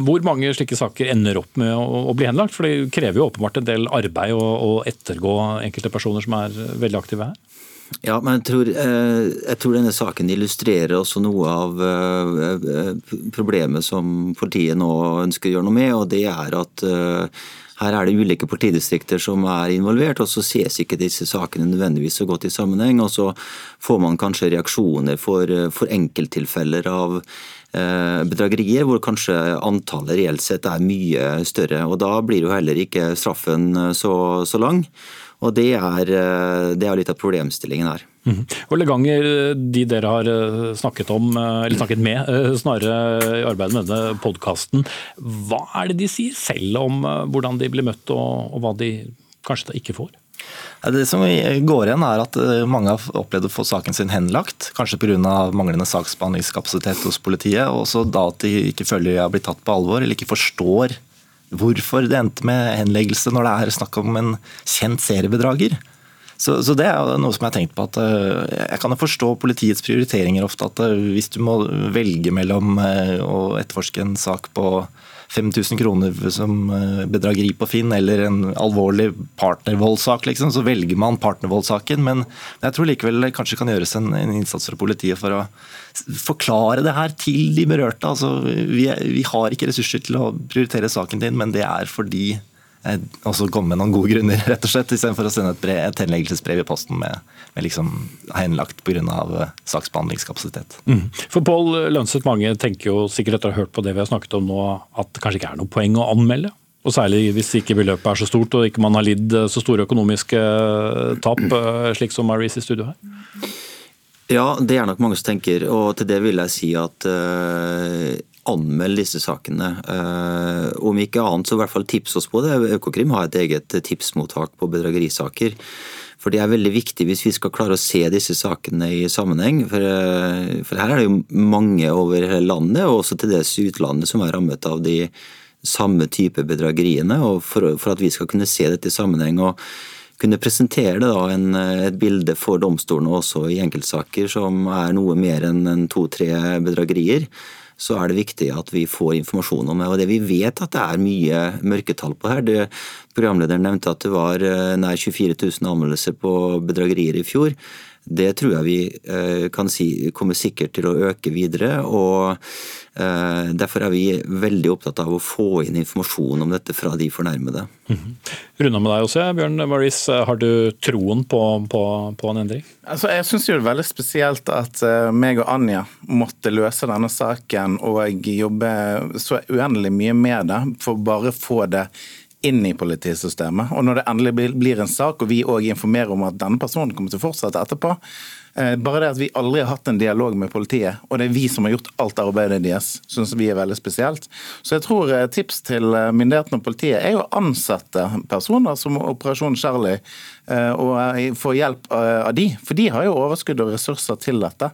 hvor mange slike saker ender opp med å, å bli henlagt? For Det krever jo åpenbart en del arbeid å, å ettergå enkelte personer som er veldig aktive her? Ja, men jeg tror, eh, jeg tror, denne saken illustrerer også noe av eh, eh, problemet som politiet nå ønsker å gjøre noe med. og det er at her er det ulike politidistrikter som er involvert, og så ses ikke disse sakene nødvendigvis så godt i sammenheng. Og så får man kanskje reaksjoner for, for enkelttilfeller av bedragerier, hvor kanskje antallet reelt sett er mye større. og Da blir jo heller ikke straffen så, så lang. Og Det er, eh, det er litt av problemstillingen her. Mm. Og Leganger, de dere har eh, snakket om, eh, eller snakket med snarere i arbeidet med denne podkasten, hva er det de sier selv om hvordan de blir møtt og, og hva de kanskje ikke får? Det som går igjen er at Mange har opplevd å få saken sin henlagt, kanskje pga. manglende saksbehandlingskapasitet hos politiet. og også da at de ikke føler de har blitt tatt på alvor, eller ikke forstår hvorfor det endte med henleggelse når det er snakk om en kjent seriebedrager. Så, så, det er noe som Jeg har tenkt på at uh, jeg kan jo forstå politiets prioriteringer ofte. at uh, Hvis du må velge mellom uh, å etterforske en sak på 5000 kroner som eh, bedrageri på Finn eller en alvorlig partnervoldssak, liksom, så velger man partnervoldssaken. Men jeg tror likevel det kanskje kan gjøres en, en, innsats fra politiet for å forklare det her til de berørte. Altså, vi, vi har ikke ressurser til å prioritere saken din, men det er fordi også komme med noen gode grunner, rett og slett, istedenfor å sende et, brev, et henleggelsesbrev i posten med, med liksom henlagt pga. Eh, saksbehandlingskapasitet. Mm. For Pål Lønseth, mange tenker jo sikkert etter å ha hørt på det vi har snakket om nå, at det kanskje ikke er noe poeng å anmelde? Og Særlig hvis ikke beløpet er så stort og ikke man har lidd eh, så store økonomiske eh, tap, slik som Maurice i studio her? Ja, det er nok mange som tenker, og til det vil jeg si at uh, anmelde disse sakene. Om ikke annet så i hvert fall tips oss på det. Økokrim har et eget tipsmottak på bedragerisaker. For det er veldig viktig hvis vi skal klare å se disse sakene i sammenheng. For, for her er det jo mange over landet, og også til dels utlandet, som er rammet av de samme type bedrageriene. og for, for, at vi skal kunne se dette i sammenheng og kunne presentere da en, et bilde for domstolene også i enkeltsaker som er noe mer enn en to-tre bedragerier, så er det viktig at vi får informasjon om det. Og det Vi vet at det er mye mørketall på her. Det, programlederen nevnte at det var eh, nær 24 000 anmeldelser på bedragerier i fjor. Det tror jeg vi eh, kan si kommer sikkert til å øke videre. og eh, Derfor er vi veldig opptatt av å få inn informasjon om dette fra de fornærmede. Mm -hmm. Runda med deg også, Bjørn Maris. Har du troen på, på, på en endring? Altså, jeg syns det er veldig spesielt at meg og Anja måtte løse denne saken og jobbe så uendelig mye med det for bare å få det inn i politisystemet. Og når det endelig blir en sak, og vi òg informerer om at denne personen kommer til å fortsette etterpå, eh, bare det at vi aldri har hatt en dialog med politiet, og det er vi som har gjort alt arbeidet deres, syns vi er veldig spesielt. Så jeg tror eh, tips til eh, myndighetene og politiet er å ansette personer som Operasjon Charlie, og få hjelp av de, for de har jo overskudd og ressurser til dette.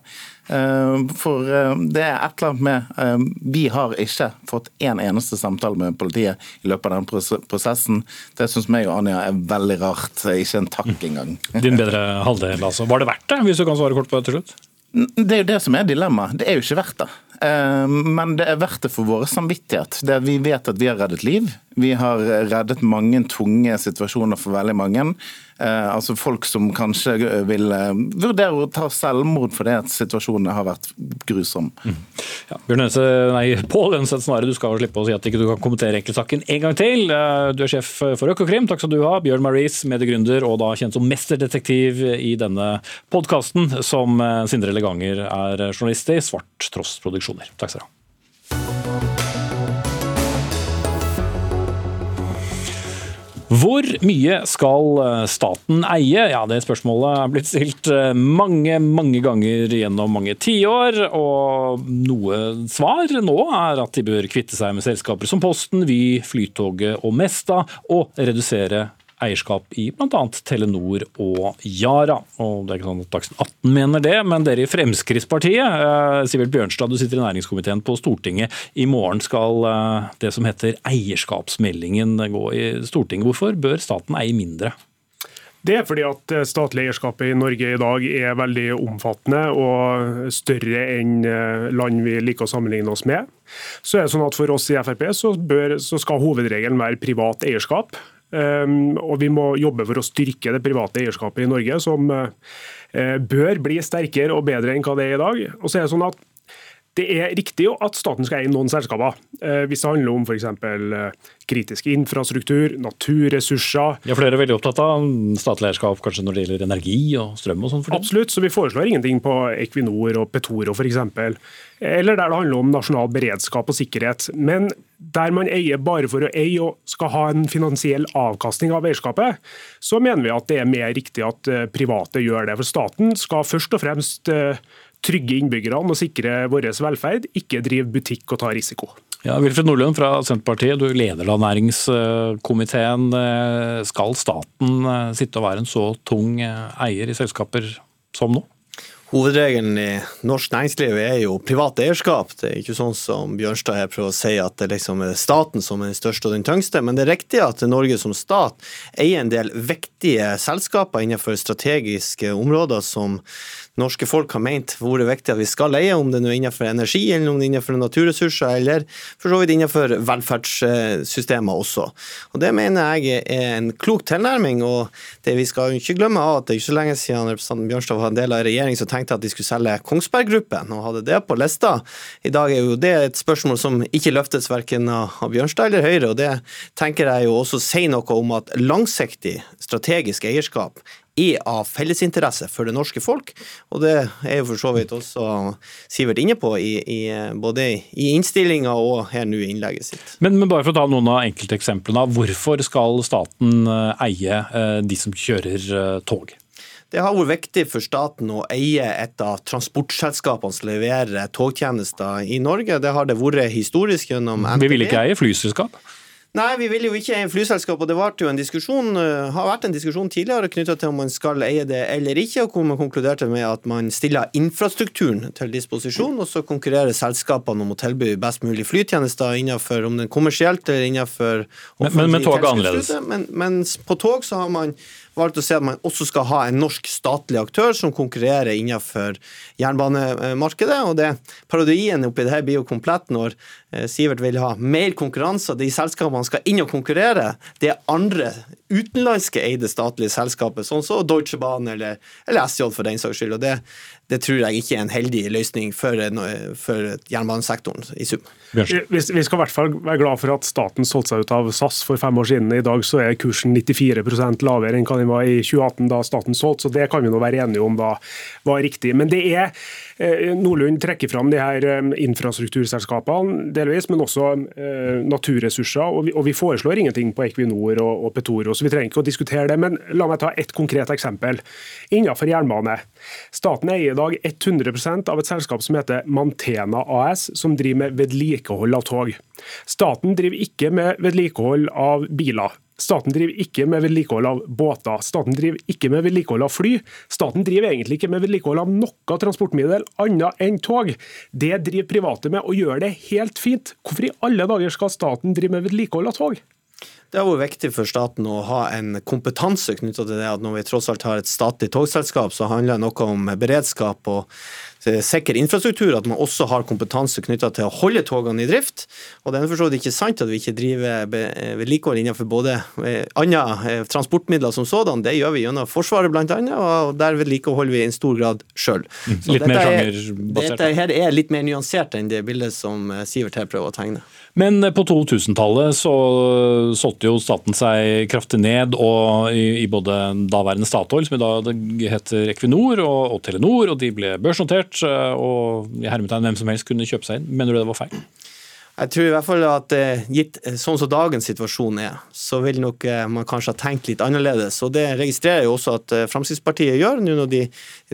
Eh, for eh, det er et eller annet med eh, Vi har ikke fått en eneste samtale med politiet i løpet av den prosessen. Det syns meg og Anja er veldig rart. Ikke en takk engang. Din bedre halvdel, altså. Var det verdt det, hvis du kan svare kort på det til slutt? Det er jo det som er dilemmaet. Det er jo ikke verdt det. Men det er verdt det for våre samvittighet. Det vi vet at vi har reddet liv. Vi har reddet mange tunge situasjoner for veldig mange. Eh, altså Folk som kanskje vil eh, vurdere å ta selvmord fordi at situasjonen har vært grusom. Mm. Ja, Bjørn Ønse, nei, Pål Enseth Snare, du skal slippe å si at ikke du kan kommentere enkeltsaken en gang til. Eh, du er sjef for Økokrim, takk skal du ha. Bjørn Maris, mediegründer og da kjent som mesterdetektiv i denne podkasten, som Sindre Leganger er journalist i, Svart Tross Produksjoner. Takk skal du ha. Hvor mye skal eh, staten eie? Ja, Det spørsmålet er blitt stilt eh, mange mange ganger gjennom mange tiår. Og noe svar nå er at de bør kvitte seg med selskaper som Posten, Vy, Flytoget og Mesta, og redusere eierskap i bl.a. Telenor og Yara. Og det er ikke sånn at Dagsnytt 18 mener det, men dere i Fremskrittspartiet, eh, Sivert Bjørnstad, du sitter i næringskomiteen på Stortinget. I morgen skal eh, det som heter eierskapsmeldingen gå i Stortinget. Hvorfor bør staten eie mindre? Det er fordi at eh, statlig eierskap i Norge i dag er veldig omfattende og større enn land vi liker å sammenligne oss med. Så er det sånn at For oss i Frp så, bør, så skal hovedregelen være privat eierskap. Ehm, og vi må jobbe for å styrke det private eierskapet i Norge, som eh, bør bli sterkere og bedre enn hva det er i dag. Og så er det sånn at det er riktig at staten skal eie noen selskaper, eh, hvis det handler om f.eks. Eh, kritisk infrastruktur, naturressurser. Ja, for Dere er veldig opptatt av statlig eierskap kanskje når det gjelder energi og strøm og sånn? Absolutt, så vi foreslår ingenting på Equinor og Petoro f.eks. Eller der det handler om nasjonal beredskap og sikkerhet. Men der man eier bare for å eie og skal ha en finansiell avkastning av eierskapet, så mener vi at det er mer riktig at eh, private gjør det. For staten skal først og fremst trygge innbyggerne og sikre vår velferd, ikke drive butikk og ta risiko. Ja, Wilfred Nordlund fra Senterpartiet, du leder av næringskomiteen. Skal staten eh, sitte og være en så tung eh, eier i selskaper som nå? Hovedregelen i norsk næringsliv er jo privat eierskap. Det er ikke sånn som Bjørnstad her prøver å si at det liksom er staten som er den største og den tyngste, men det er riktig at Norge som stat eier en del viktige selskaper innenfor strategiske områder som norske folk har ment hvor det er viktig at vi skal leie, om det nå er innenfor energi, eller om det er innenfor naturressurser, eller for så vidt innenfor velferdssystemer også. Og Det mener jeg er en klok tilnærming, og det vi skal ikke glemme av at det er ikke så lenge siden representanten Bjørnstad var en del av en regjering som tenkte at de skulle selge Kongsberg Gruppen, og hadde det på lista. I dag er jo det et spørsmål som ikke løftes verken av Bjørnstad eller Høyre, og det tenker jeg jo også sier noe om at langsiktig strategisk eierskap er av fellesinteresse for det norske folk. Og det er jo for så vidt også Sivert inne på, i, i, både i innstillinga og her nå i innlegget sitt. Men, men, bare for å ta noen av enkelteksemplene. Hvorfor skal staten eh, eie eh, de som kjører eh, tog? Det har vært viktig for staten å eie et av transportselskapene som leverer togtjenester i Norge. Det har det vært historisk gjennom NTB. Vi vil ikke eie flyselskap? Nei, vi vil jo ikke eie flyselskap, og det jo en diskusjon, eh, har vært en diskusjon tidligere knytta til om man skal eie det eller ikke, og hvor man konkluderte med at man stiller infrastrukturen til disposisjon, og så konkurrerer selskapene om å tilby best mulig flytjenester innenfor om den kommersielt eller innenfor Men, men, men tog er annerledes? Men, mens på tog så har man valgt å si at man også skal ha en norsk statlig aktør som konkurrerer innenfor jernbanemarkedet. og det Parodien oppi det her blir jo komplett når eh, Sivert vil ha mer konkurranse. De selskapene skal inn og konkurrere. Det er andre utenlandske eide statlige selskaper, sånn som Deutsche Bahn eller, eller SJ for den saks skyld. og det det tror jeg ikke er en heldig løsning for, for jernbanesektoren i sum. Vi, vi, skal i hvert fall være glad for at staten solgte seg ut av SAS for fem år siden. I dag så er kursen 94% lavere enn hva den var i 2018 da staten solgte, så det kan vi nå være enige om da var riktig. Men det er eh, Nordlund trekker fram de her eh, infrastrukturselskapene delvis, men også eh, naturressurser. Og vi, foreslår ingenting på Equinor og Petoro, så vi trenger ikke å diskutere det. Men la meg ta ett konkret eksempel. Innenfor jernbane. Staten eier i dag 100% av et selskap som heter Mantena AS, som driver med vedlikehold av tog. Staten driver ikke med vedlikehold av biler. Staten driver ikke med vedlikehold av båter. Staten driver ikke med vedlikehold av fly. Staten driver egentlig ikke med vedlikehold av noe transportmiddel annet enn tog. Det driver private med, og gjør det helt fint. Hvorfor i alle dager skal staten drive med vedlikehold av tog? Det har vært viktig for staten å ha en kompetanse knytta til det at når vi tross alt har et statlig togselskap, så handler det noe om beredskap og sikker infrastruktur, at man også har kompetanse knytta til å holde togene i drift. Og det er for så vidt ikke sant at vi ikke driver vedlikehold innenfor både eh, andre eh, transportmidler som sådan. Det gjør vi gjennom Forsvaret bl.a., og der vedlikeholder vi i en stor grad sjøl. Litt mer sjangerbasert? Dette her er litt mer nyansert enn det bildet som eh, Sivert her prøver å tegne. Men på 2000-tallet så solgte jo staten seg kraftig ned, og i, både daværende Statoil, som i dag heter Equinor, og, og Telenor, og de ble børsnotert, eh, og i hermetegn hvem som helst kunne kjøpe seg inn. Mener du det var feil? Jeg tror i hvert fall at eh, gitt eh, sånn som dagens situasjon er, så vil nok eh, man kanskje ha tenkt litt annerledes. Og det registrerer jeg også at Fremskrittspartiet gjør, nå når de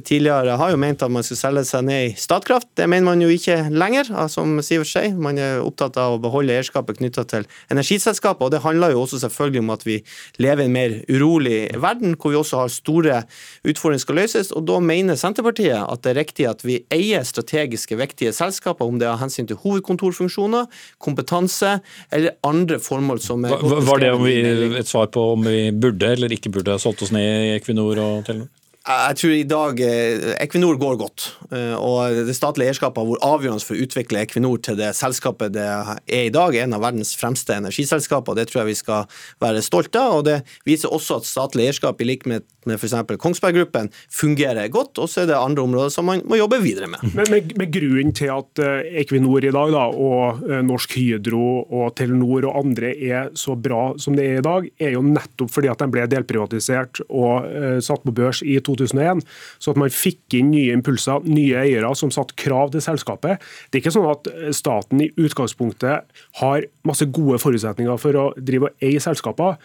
tidligere har jo ment at man skulle selge seg ned i Statkraft. Det mener man jo ikke lenger, som Sivert sier. Man er opptatt av å beholde eierskapet knytta til energiselskapet. Og det handler jo også selvfølgelig om at vi lever i en mer urolig verden, hvor vi også har store utfordringer skal løses. Og da mener Senterpartiet at det er riktig at vi eier strategiske, viktige selskaper, om det er av hensyn til hovedkontorfunksjoner kompetanse eller andre formål som er Var det vi, et svar på om vi burde eller ikke burde solgt oss ned i Equinor og Telenor? Jeg tror i dag eh, Equinor går godt. Eh, og Det statlige eierskapet har vært avgjørende for å utvikle Equinor til det selskapet det er i dag. En av verdens fremste energiselskaper. Det tror jeg vi skal være stolte av. og Det viser også at statlig eierskap, i likhet med, f.eks. Kongsberg Gruppen, fungerer godt. Og så er det andre områder som man må jobbe videre med. Men med, med grunnen til at eh, Equinor i dag, da, og Norsk Hydro og Telenor og andre er så bra som det er i dag, er jo nettopp fordi at de ble delprivatisert og satt på børs i 2012. 2001. Så at man fikk inn nye impulser, nye eiere som satte krav til selskapet. Det er ikke sånn at staten i utgangspunktet har masse gode forutsetninger for å drive og eie selskaper.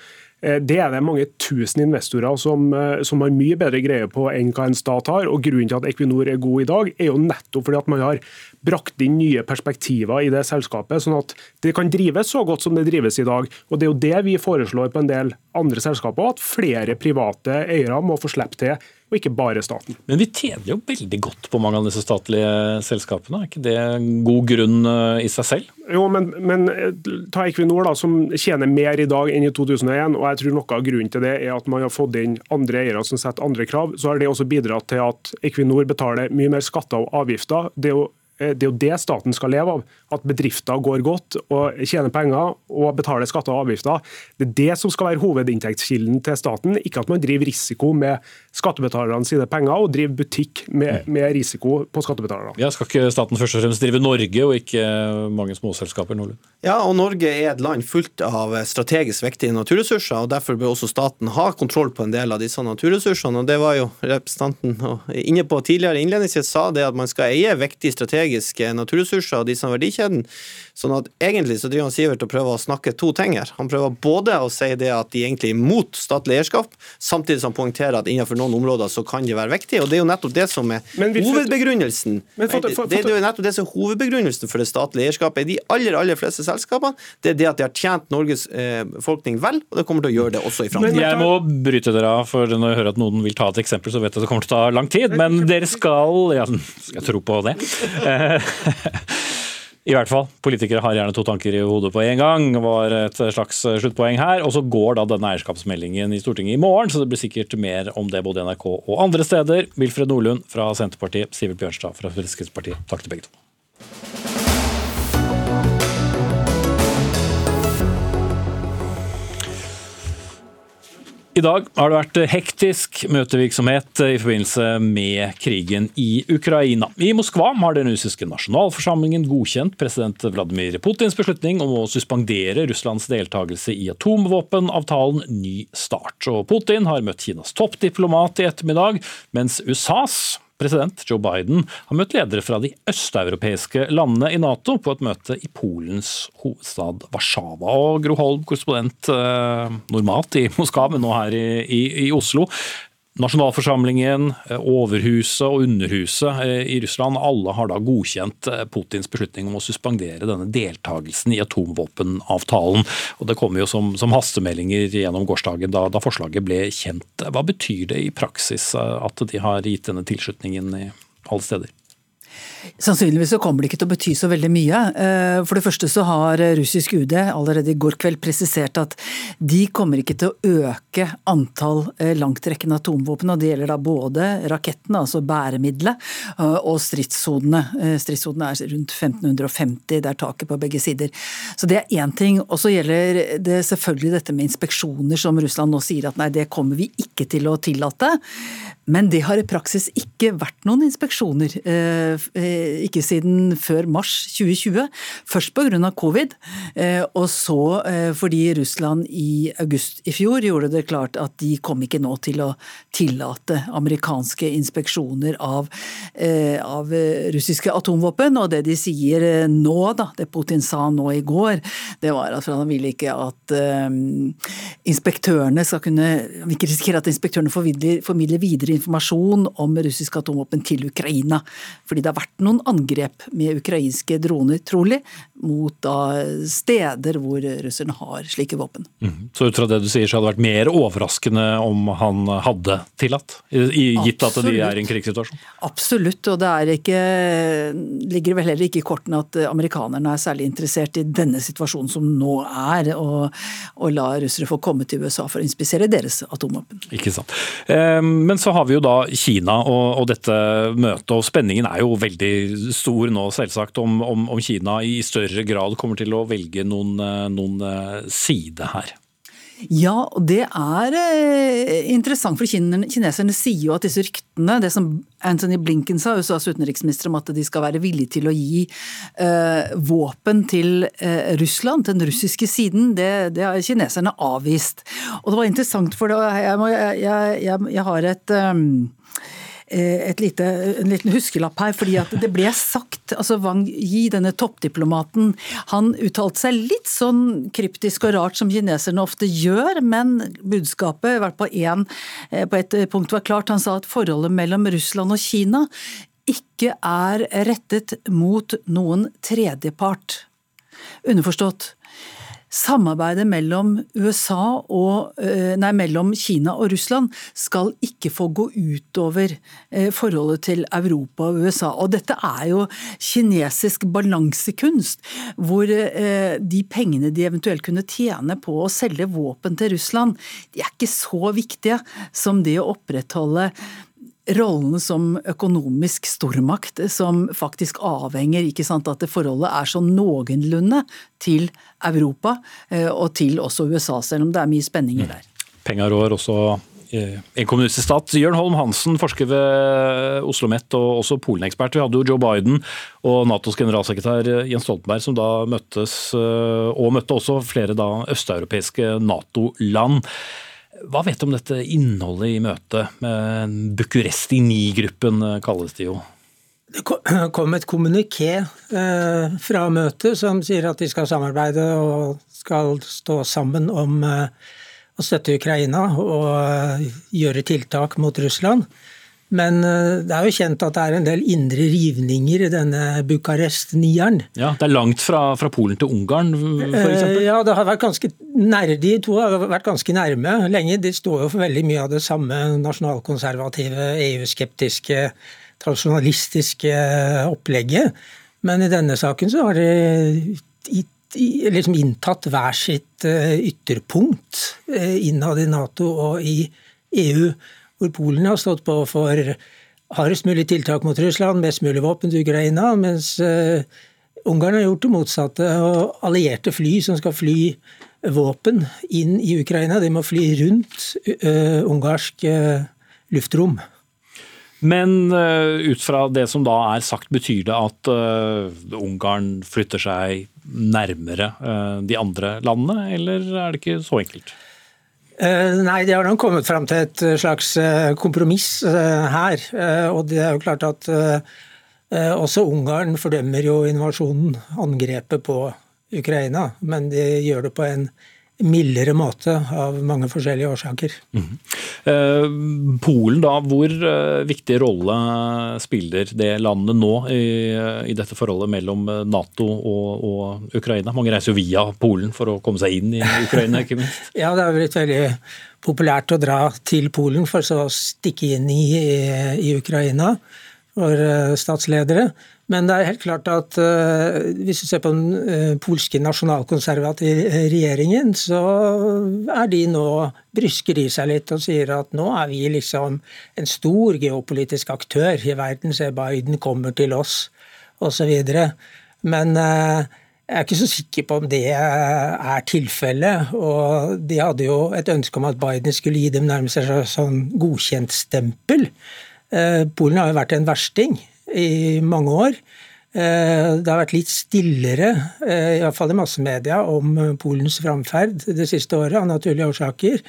Eh, det er det mange tusen investorer som, eh, som, har mye bedre greie på enn hva en stat har. og Grunnen til at Equinor er god i dag, er jo nettopp fordi at man har brakt inn nye perspektiver i det selskapet, sånn at det kan drives så godt som det drives i dag. Og Det er jo det vi foreslår på en del andre selskaper, at flere private eiere må få slippe til og ikke bare staten. Men vi tjener jo veldig godt på mange av disse statlige selskapene. Er ikke det god grunn eh, i seg selv? Jo, men, men eh, ta Equinor, da, som tjener mer i dag enn i 2001. og jeg tror Noe av grunnen til det er at man har fått inn andre eiere som setter andre krav. Så har det også bidratt til at Equinor betaler mye mer skatter og avgifter. Det er jo Eh, det er jo det staten skal leve av. At bedrifter går godt og tjener penger og betaler skatter og avgifter. Det er det som skal være hovedinntektskilden til staten, ikke at man driver risiko med skattebetalerne sine penger og driver butikk med, mm. med risiko på skattebetalerne. Ja, Skal ikke staten først og fremst drive Norge og ikke mange småselskaper? Nordlund? Ja, og Norge er et land fullt av strategisk viktige naturressurser. og Derfor bør også staten ha kontroll på en del av disse naturressursene. og Det var jo representanten inne på tidligere innledningsvis sa det at man skal eie viktige strategiske naturressurser og disse verdikjeden. Sånn at egentlig så driver han Sivert og prøver å snakke to ting her. Han prøver både å si det at de egentlig er imot statlig eierskap, samtidig som han poengterer at innenfor noen områder så kan de være viktige. Og det er jo nettopp det som er hovedbegrunnelsen. Men for, for, for, det er jo nettopp det som er hovedbegrunnelsen for det statlige eierskapet i de aller, aller fleste selskapene. Det er det at de har tjent Norges eh, vel, og det kommer til å gjøre det også i framtiden. Jeg må bryte dere av, for når jeg hører at noen vil ta et eksempel, så vet jeg at det kommer til å ta lang tid. Men dere skal Ja, skal jeg tro på det? I hvert fall. Politikere har gjerne to tanker i hodet på en gang, var et slags sluttpoeng her. Og så går da denne eierskapsmeldingen i Stortinget i morgen, så det blir sikkert mer om det både i NRK og andre steder. Wilfred Nordlund fra Senterpartiet, Sivert Bjørnstad fra Fremskrittspartiet. Takk til begge to. I dag har det vært hektisk møtevirksomhet i forbindelse med krigen i Ukraina. I Moskva har den russiske nasjonalforsamlingen godkjent president Vladimir Putins beslutning om å suspendere Russlands deltakelse i atomvåpenavtalen Ny Start. Og Putin har møtt Kinas toppdiplomat i ettermiddag, mens USAs President Joe Biden har møtt ledere fra de østeuropeiske landene i Nato på et møte i Polens hovedstad Warszawa. Og Gro Holm, korrespondent eh, normalt i Moskva, men nå her i, i, i Oslo. Nasjonalforsamlingen, eh, Overhuset og Underhuset eh, i Russland alle har da godkjent eh, Putins beslutning om å suspendere denne deltakelsen i atomvåpenavtalen. Og Det kommer jo som, som hastemeldinger gjennom gårsdagen da, da, forslaget ble kjent. Hva betyr det i praksis at de har gitt denne tilslutningen i alle steder? Sannsynligvis så kommer det ikke til å bety så veldig mye. Eh, for det første så har russisk UD allerede i går kveld presisert at de kommer ikke til å øke antall eh, langtrekkende atomvåpen. og Det gjelder da både rakettene, altså bæremiddelet, eh, og stridssonene. Stridssonene er rundt 1550, det er taket på begge sider. Så det er én ting. Og så gjelder det selvfølgelig dette med inspeksjoner, som Russland nå sier at nei, det kommer vi ikke til å tillate. Men det har i praksis ikke vært noen inspeksjoner. Eh, ikke siden før mars 2020. Først pga. covid, eh, og så eh, fordi Russland i august i fjor gjorde det klart at de kom ikke nå til å tillate amerikanske inspeksjoner av, av russiske atomvåpen. Og det de sier nå, da, det Putin sa nå i går, det var at han ville ikke at inspektørene skal kunne Vi ikke risikere at inspektørene formidler videre informasjon om russiske atomvåpen til Ukraina. Fordi det har vært noen angrep med ukrainske droner, trolig, mot da steder hvor russerne har slike våpen. Mm. Så ut fra det du sier, så hadde det vært mer overraskende om han hadde tillatt? Gitt at de er i en krigssituasjon? Absolutt, og det er ikke, ligger vel heller ikke i kortene at amerikanerne er særlig interessert i denne situasjonen som nå er, og, og la russere få komme til USA for å inspisere deres atomvåpen. Ikke sant. Eh, men så har vi jo da Kina og, og dette møtet, og spenningen er jo veldig stor nå, selvsagt, om, om, om Kina i større grad kommer til å velge noen, eh, noen eh, side her. Ja, og det er eh, interessant, for kineserne sier jo at disse ryktene, det som Anthony Blinken sa, USAs utenriksminister, om at de skal være villige til å gi eh, våpen til eh, Russland, den russiske siden, det, det, har kineserne avvist. Og det var interessant, for det, jeg, må, jeg, jeg, jeg, har et um, lite, en liten huskelapp her. fordi at det ble sagt altså Wang Yi, denne toppdiplomaten, han uttalte seg litt sånn kryptisk og rart som kineserne ofte gjør, men budskapet hvert på, en, eh, på et punkt var klart. Han sa at forholdet mellom Russland og Kina ikke er rettet mot noen tredjepart. Underforstått. Samarbeidet mellom, og, eh, nei, mellom Kina og Russland skal ikke få gå utover eh, forholdet til Europa og USA. Og dette er jo kinesisk balansekunst, hvor eh, de pengene de eventuelt kunne tjene på å selge våpen til Russland, de er ikke så viktige som det å opprettholde rollen som økonomisk stormakt, som faktisk avhenger ikke sant, at det forholdet er sånn noenlunde til Europa eh, og til også USA, selv om det er mye spenninger der. Penger rår også eh, en kommunistisk stat. Jørn Holm Hansen, forsker ved Oslo OsloMet og også Polen-ekspert. Vi hadde jo Joe Biden og Natos generalsekretær Jens Stoltenberg som da møttes, eh, og møtte også flere da østeuropeiske Nato-land. Hva vet du om dette innholdet i møtet? Bucuresti 9-gruppen kalles det jo. Det kom et kommuniké eh, fra møtet som sier at de skal samarbeide og skal stå sammen om eh, å støtte Ukraina og eh, gjøre tiltak mot Russland. Men det er jo kjent at det er en del indre rivninger i denne Bucarest-nieren. Ja, Det er langt fra, fra Polen til Ungarn, f.eks.? Ja, det har vært ganske nær, de to har vært ganske nærme lenge. De står jo for veldig mye av det samme nasjonalkonservative, EU-skeptiske tradisjonalistiske opplegget. Men i denne saken så har de liksom inntatt hver sitt eh, ytterpunkt eh, innad i Nato og i EU, hvor Polen har stått på for hardest mulig tiltak mot Russland, mest mulig våpen til Ukraina, mens eh, Ungarn har gjort det motsatte. og Allierte fly som skal fly våpen inn i Ukraina, de må fly rundt ungarsk luftrom. Men ut fra det som da er sagt, betyr det at Ungarn flytter seg nærmere de andre landene, eller er det ikke så enkelt? Nei, de har nok kommet fram til et slags kompromiss her. Og det er jo klart at også Ungarn fordømmer jo invasjonen, angrepet på Ukraina. Men de gjør det på en mildere måte av mange forskjellige årsaker. Mm. Polen, da, hvor eh, viktig rolle spiller det landet nå i, i dette forholdet mellom Nato og, og, Ukraina? Mange reiser jo via Polen for å komme seg inn i Ukraina, ikke minst? ja, det er blitt veldig populært å dra til Polen for så å stikke inn i, i Ukraina for eh, statsledere. Men det er helt klart at uh, hvis du ser på den uh, polske nasjonalkonservative regjeringen, så er de nå brysker i seg litt og sier at nå er vi liksom en stor geopolitisk aktør i verden. Se, Biden kommer til oss, osv. Men uh, jeg er ikke så sikker på om det er tilfellet. Og de hadde jo et ønske om at Biden skulle gi dem nærmest et sånn godkjentstempel. Polen har jo vært en versting i mange år. Eh, det har vært litt stillere, i hvert fall i massemedia, om Polens framferd det siste året, av naturlige årsaker.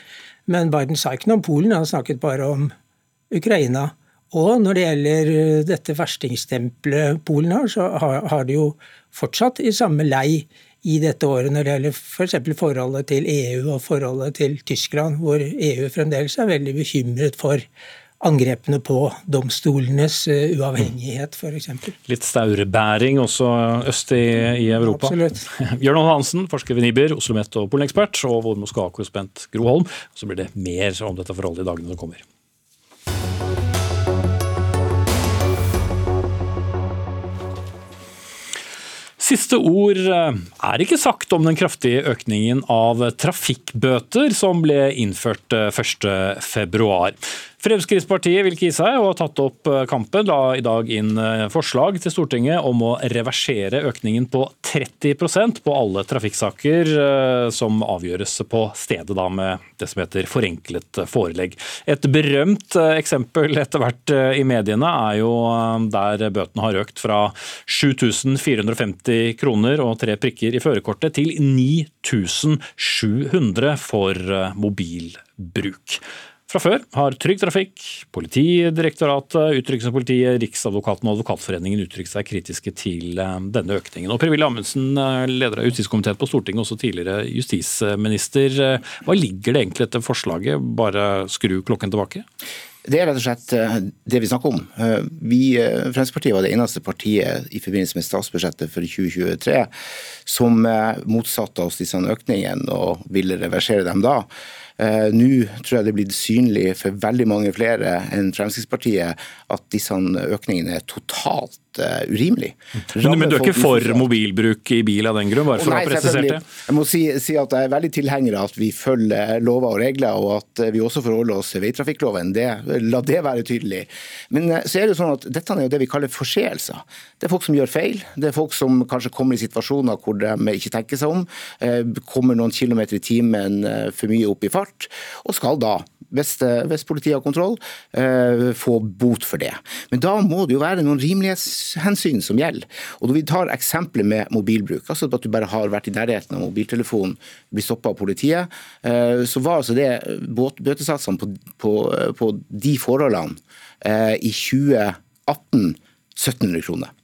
Men Biden sa ikke noe om Polen, han snakket bare om Ukraina. Og når det gjelder eh, dette verstingstempelet Polen har, så har de jo fortsatt i samme lei i dette året når det gjelder f.eks. For forholdet til EU og forholdet til Tyskland, hvor EU fremdeles er veldig bekymret for angrepene på domstolenes eh, uavhengighet, f.eks. Litt staurebæring også øst i, i Europa. Absolutt. Bjørn Hansen, forsker ved NIBR, OsloMet og Polenekspert, og vår Moskva-korrespondent Gro Holm. Så blir det mer om dette forholdet i dagene som kommer. Siste ord eh, er ikke sagt om den kraftige økningen av trafikkbøter som ble innført 1.2. Fremskrittspartiet vil ikke gi seg og har tatt opp eh, kampen. La i dag inn eh, forslag til Stortinget om å reversere økningen på 30% på alle trafikksaker eh, som avgjøres på stedet, da med det som heter forenklet forelegg. Et berømt eksempel etter hvert i mediene er jo der bøtene har økt fra 7450 kroner og tre prikker i førerkortet til 9700 for mobilbruk. Fra før har Trygg Trafikk, Politidirektoratet, Utrykningspolitiet, Riksadvokaten og Advokatforeningen uttrykt seg kritiske til eh, denne økningen. Og Per-Willy Amundsen, eh, leder av justiskomiteen på Stortinget, også tidligere justisminister. Eh, hva ligger det egentlig etter forslaget? Bare skru klokken tilbake? Det er rett og slett det vi snakker om. Vi, Fremskrittspartiet var det eneste partiet i forbindelse med statsbudsjettet for 2023 som motsatte oss disse økningene og ville reversere dem da. Eh, nå tror jeg det er blitt synlig for veldig mange flere enn Fremskrittspartiet at disse økningene er totalt uh, urimelig. Men, men, du er ikke for mobilbruk i bil av den grunn, bare for Nei, å ha presisert det? Jeg må si, si, at jeg er veldig tilhenger av at vi følger lover og regler, og at vi også forholder oss til veitrafikkloven. Det, la det være tydelig. Men eh, så er det jo sånn at dette er jo det vi kaller forseelser. Det er folk som gjør feil. Det er folk som kanskje kommer i situasjoner hvor de ikke tenker seg om. Kommer noen kilometer i timen for mye opp i fart, og skal da hvis, hvis, politiet har kontroll, eh, få bot for det. Men da må det jo være noen rimelighetshensyn som gjelder. Og når vi tar eksempelet med mobilbruk, altså at du bare har vært i nærheten av mobiltelefonen, blir stoppa av politiet, eh, så var altså det bøtesatsene på, på, på, de forholdene eh, i 2018 1700 kroner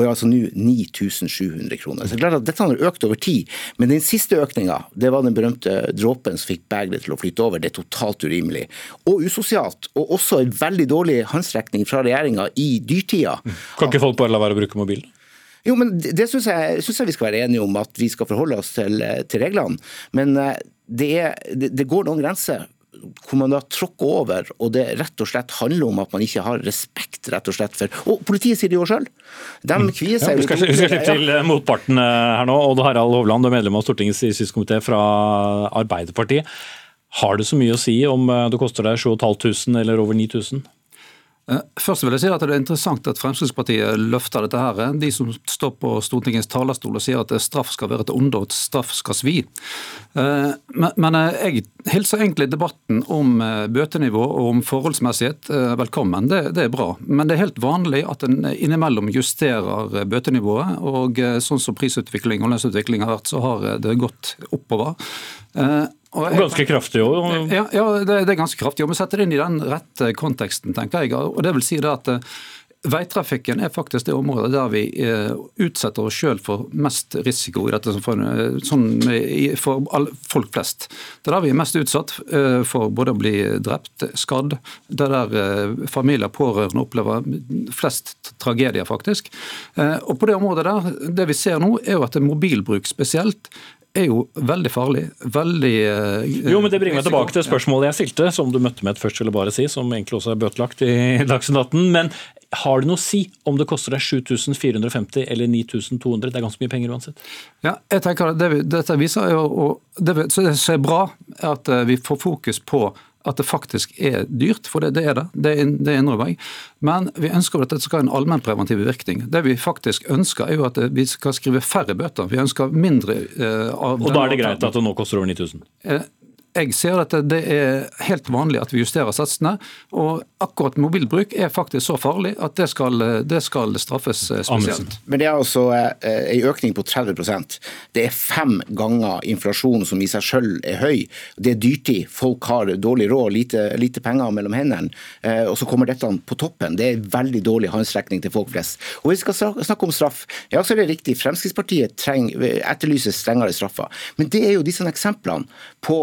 og er altså nå 9700 kroner. Så det er klart at Dette har økt over tid, men den siste økninga det var den berømte dråpen som fikk begeret til å flytte over. Det er totalt urimelig og usosialt. Og også en veldig dårlig håndsrekning fra regjeringa i dyrtida. Kan ikke folk bare la være å bruke mobilen? Jo, men Det, det syns jeg, synes jeg vi skal være enige om, at vi skal forholde oss til, til reglene. Men det, er, det, det går noen grenser hvor man da tråkker over, og det rett og slett handler om at man ikke har respekt rett og slett for Og politiet sier det jo sjøl. De mm. kvier seg ja, Vi skal, skal slippe til eh, motparten eh, her nå. Odd Harald Hovland, du er medlem av Stortingets justiskomité fra Arbeiderpartiet. Har det så mye å si om eh, det koster deg 7500 eller over 9000? Eh, først vil jeg si at Det er interessant at Fremskrittspartiet løfter dette. her. De som står på Stortingets talerstol og sier at straff skal være et onde og straff skal svi. Eh, men jeg hilser egentlig debatten om eh, bøtenivå og om forholdsmessighet velkommen. Det, det er bra. Men det er helt vanlig at en innimellom justerer bøtenivået. og Sånn som prisutvikling og lønnsutvikling har vært, så har det gått oppover. Og ganske kraftig òg? Ja, ja det, det, er ganske kraftig. Og vi setter det inn i den rette konteksten, tenker jeg. Og det vil si det at eh, Veitrafikken er faktisk det området der vi eh, utsetter oss sjøl for mest risiko i dette for, eh, sånn, for folk flest. Det er der vi er mest utsatt for både å bli drept, skadd. Det er der familier og pårørende opplever flest tragedier, faktisk. Og på det området der, det vi ser nå, er jo at mobilbruk spesielt er jo veldig farlig. Veldig uh, Jo, men Det bringer meg tilbake til spørsmålet jeg stilte, som du møtte med et først, eller bare si, som egentlig også er bøtelagt i Dagsnytt 18. Men har det noe å si om det koster deg 7450 eller 9200? Det er ganske mye penger uansett. Ja, jeg tenker det, Dette viser jo, og det, som er bra, at eh, vi får fokus på at det faktisk er dyrt, for det, det er det. Det, det innrømmer jeg. Men vi ønsker at dette skal ha en allmennpreventiv virkning. Det vi faktisk ønsker, er jo at vi skal skrive færre bøter. Vi ønsker mindre eh, av Og da er det greit at det nå koster over 9000? Eh, jeg ser at det er helt vanlig at vi justerer satsene. Og akkurat mobilbruk er faktisk så farlig at det skal, det skal straffes eh, spesielt. Men det er altså eh, en økning på 30% Det er fem ganger inflasjonen som i seg selv er høy. Det er dyrtid. Folk har dårlig råd, lite, lite penger mellom hendene. Eh, og så kommer dette på toppen. Det er veldig dårlig håndsrekning til folk flest. Og vi skal snakke om straff. Ja, så er det riktig. Fremskrittspartiet trenger, etterlyser strengere straffer. Men det er jo disse eksemplene på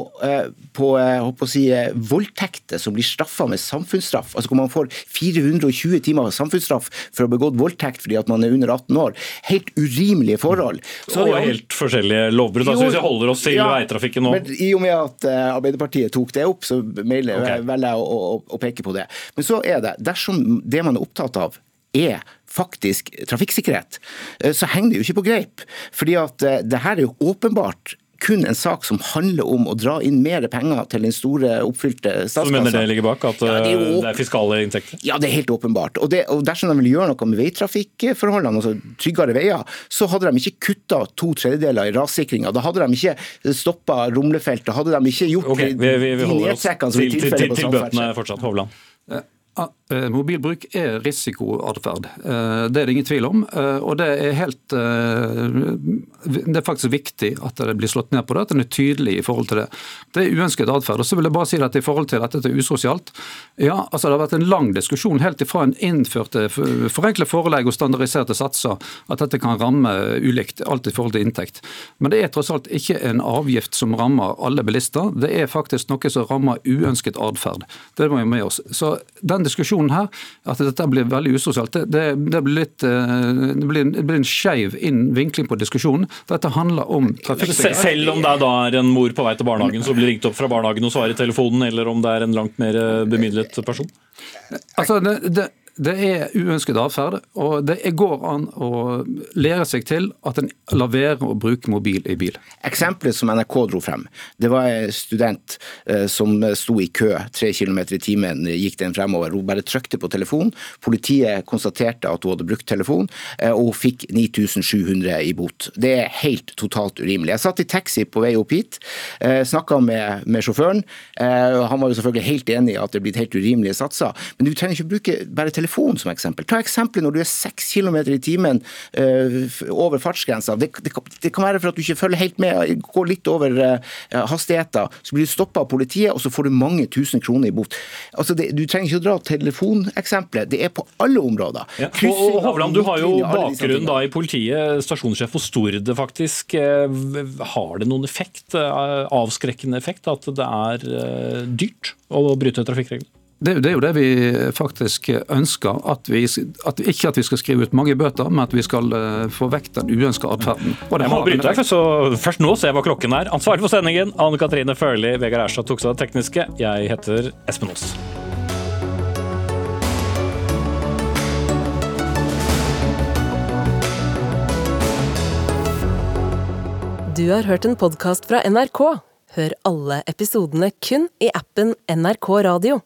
på å si, voldtekter som blir straffa med samfunnsstraff. Altså hvor man får 420 timer samfunnsstraff for å ha begått voldtekt fordi at man er under 18 år. Helt urimelige forhold. Så og helt forskjellige lovbrudd. Altså, hvis vi holder oss til ja, veitrafikken nå. Men I og med at uh, Arbeiderpartiet tok det opp, så mailer, okay. velger jeg å, å, å peke på det. Men så er det, dersom det man er opptatt av er faktisk trafikksikkerhet, eh, så henger det jo ikke på greip. Fordi at eh, det her er jo åpenbart kun en sak som handler om å dra inn mer penger til den store oppfylte statskassa. Så mener det ligger bak? At ja, det, er det, er fiskale inntekter? Ja, det er helt åpenbart. Og, det, og Dersom de vil gjøre noe med veitrafikkforholdene, altså tryggere veier, så hadde de ikke kutta to tredjedeler i rassikringa. Da hadde de ikke stoppa rumlefeltet. Da hadde de ikke gjort okay, vi, vi, vi de nedtrekkene som er tilfellet på samferdsel. Til bøtene fortsatt, Hovland. Eh, mobilbruk er risikoatferd. Eh, det er det ingen tvil om. Eh, og det er, helt, det er faktisk viktig at det blir slått ned på det, at en er tydelig i forhold til det. Det er uønsket atferd. Så vil jeg bare si at i forhold til dette til usosialt. Ja, altså Det har vært en lang diskusjon helt ifra en innførte forenkle forelegg og standardiserte satser, at dette kan ramme ulikt, alt i forhold til inntekt. Men det er tross alt ikke en avgift som rammer alle bilister. Det er faktisk noe som rammer uønsket atferd. Det må vi med oss. Så den diskusjonen her, at dette blir veldig usosialt, det, det, blir, litt, eh, det blir, det blir en skeiv vinkling på diskusjonen. Dette handler om trafikksikkerhet. Selv om det da er en mor på vei til barnehagen som blir ringt opp fra barnehagen og svarer i telefonen, eller om det er en langt mer eh, bemidlet person? Altså, det, det det er uønsket atferd, og det går an å lære seg til at en lar være å bruke mobil i bil. Eksempelet som NRK dro frem, det var en student eh, som sto i kø tre km i timen, gikk den fremover. Hun bare trykte på telefonen. Politiet konstaterte at hun hadde brukt telefon, eh, og hun fikk 9700 i bot. Det er helt totalt urimelig. Jeg satt i taxi på vei opp hit, eh, snakka med, med sjåføren. Han var jo selvfølgelig helt enig i at det er blitt helt urimelige satser, men du trenger ikke bruke bare telefon telefon som eksempel. Ta eksempelet når du er seks km i timen uh, over fartsgrensa. Det, det, det, kan være for at du ikke følger helt med, går litt over uh, hastigheten. Så blir du stoppa av politiet, og så får du mange tusen kroner i bot. Altså det, du trenger ikke å dra telefoneksempelet. Det er på alle områder. Ja. Og, Hovland, du har jo bakgrunn da i politiet, stasjonssjef for Stord faktisk. Har det noen effekt, avskrekkende effekt, at det er dyrt å bryte trafikkreglene? Det, det, er jo det vi faktisk ønsker. At vi, at, ikke at vi skal skrive ut mange bøter, men at vi skal uh, få vekk den uønska atferden. Jeg må bryte deg, så først nå ser jeg hva klokken er. Ansvarlig for sendingen, Anne Katrine Førli, Vegard Erstad tok seg av det tekniske. Jeg heter Espen Aas. Du har hørt en podkast fra NRK. Hør alle episodene kun i appen NRK Radio.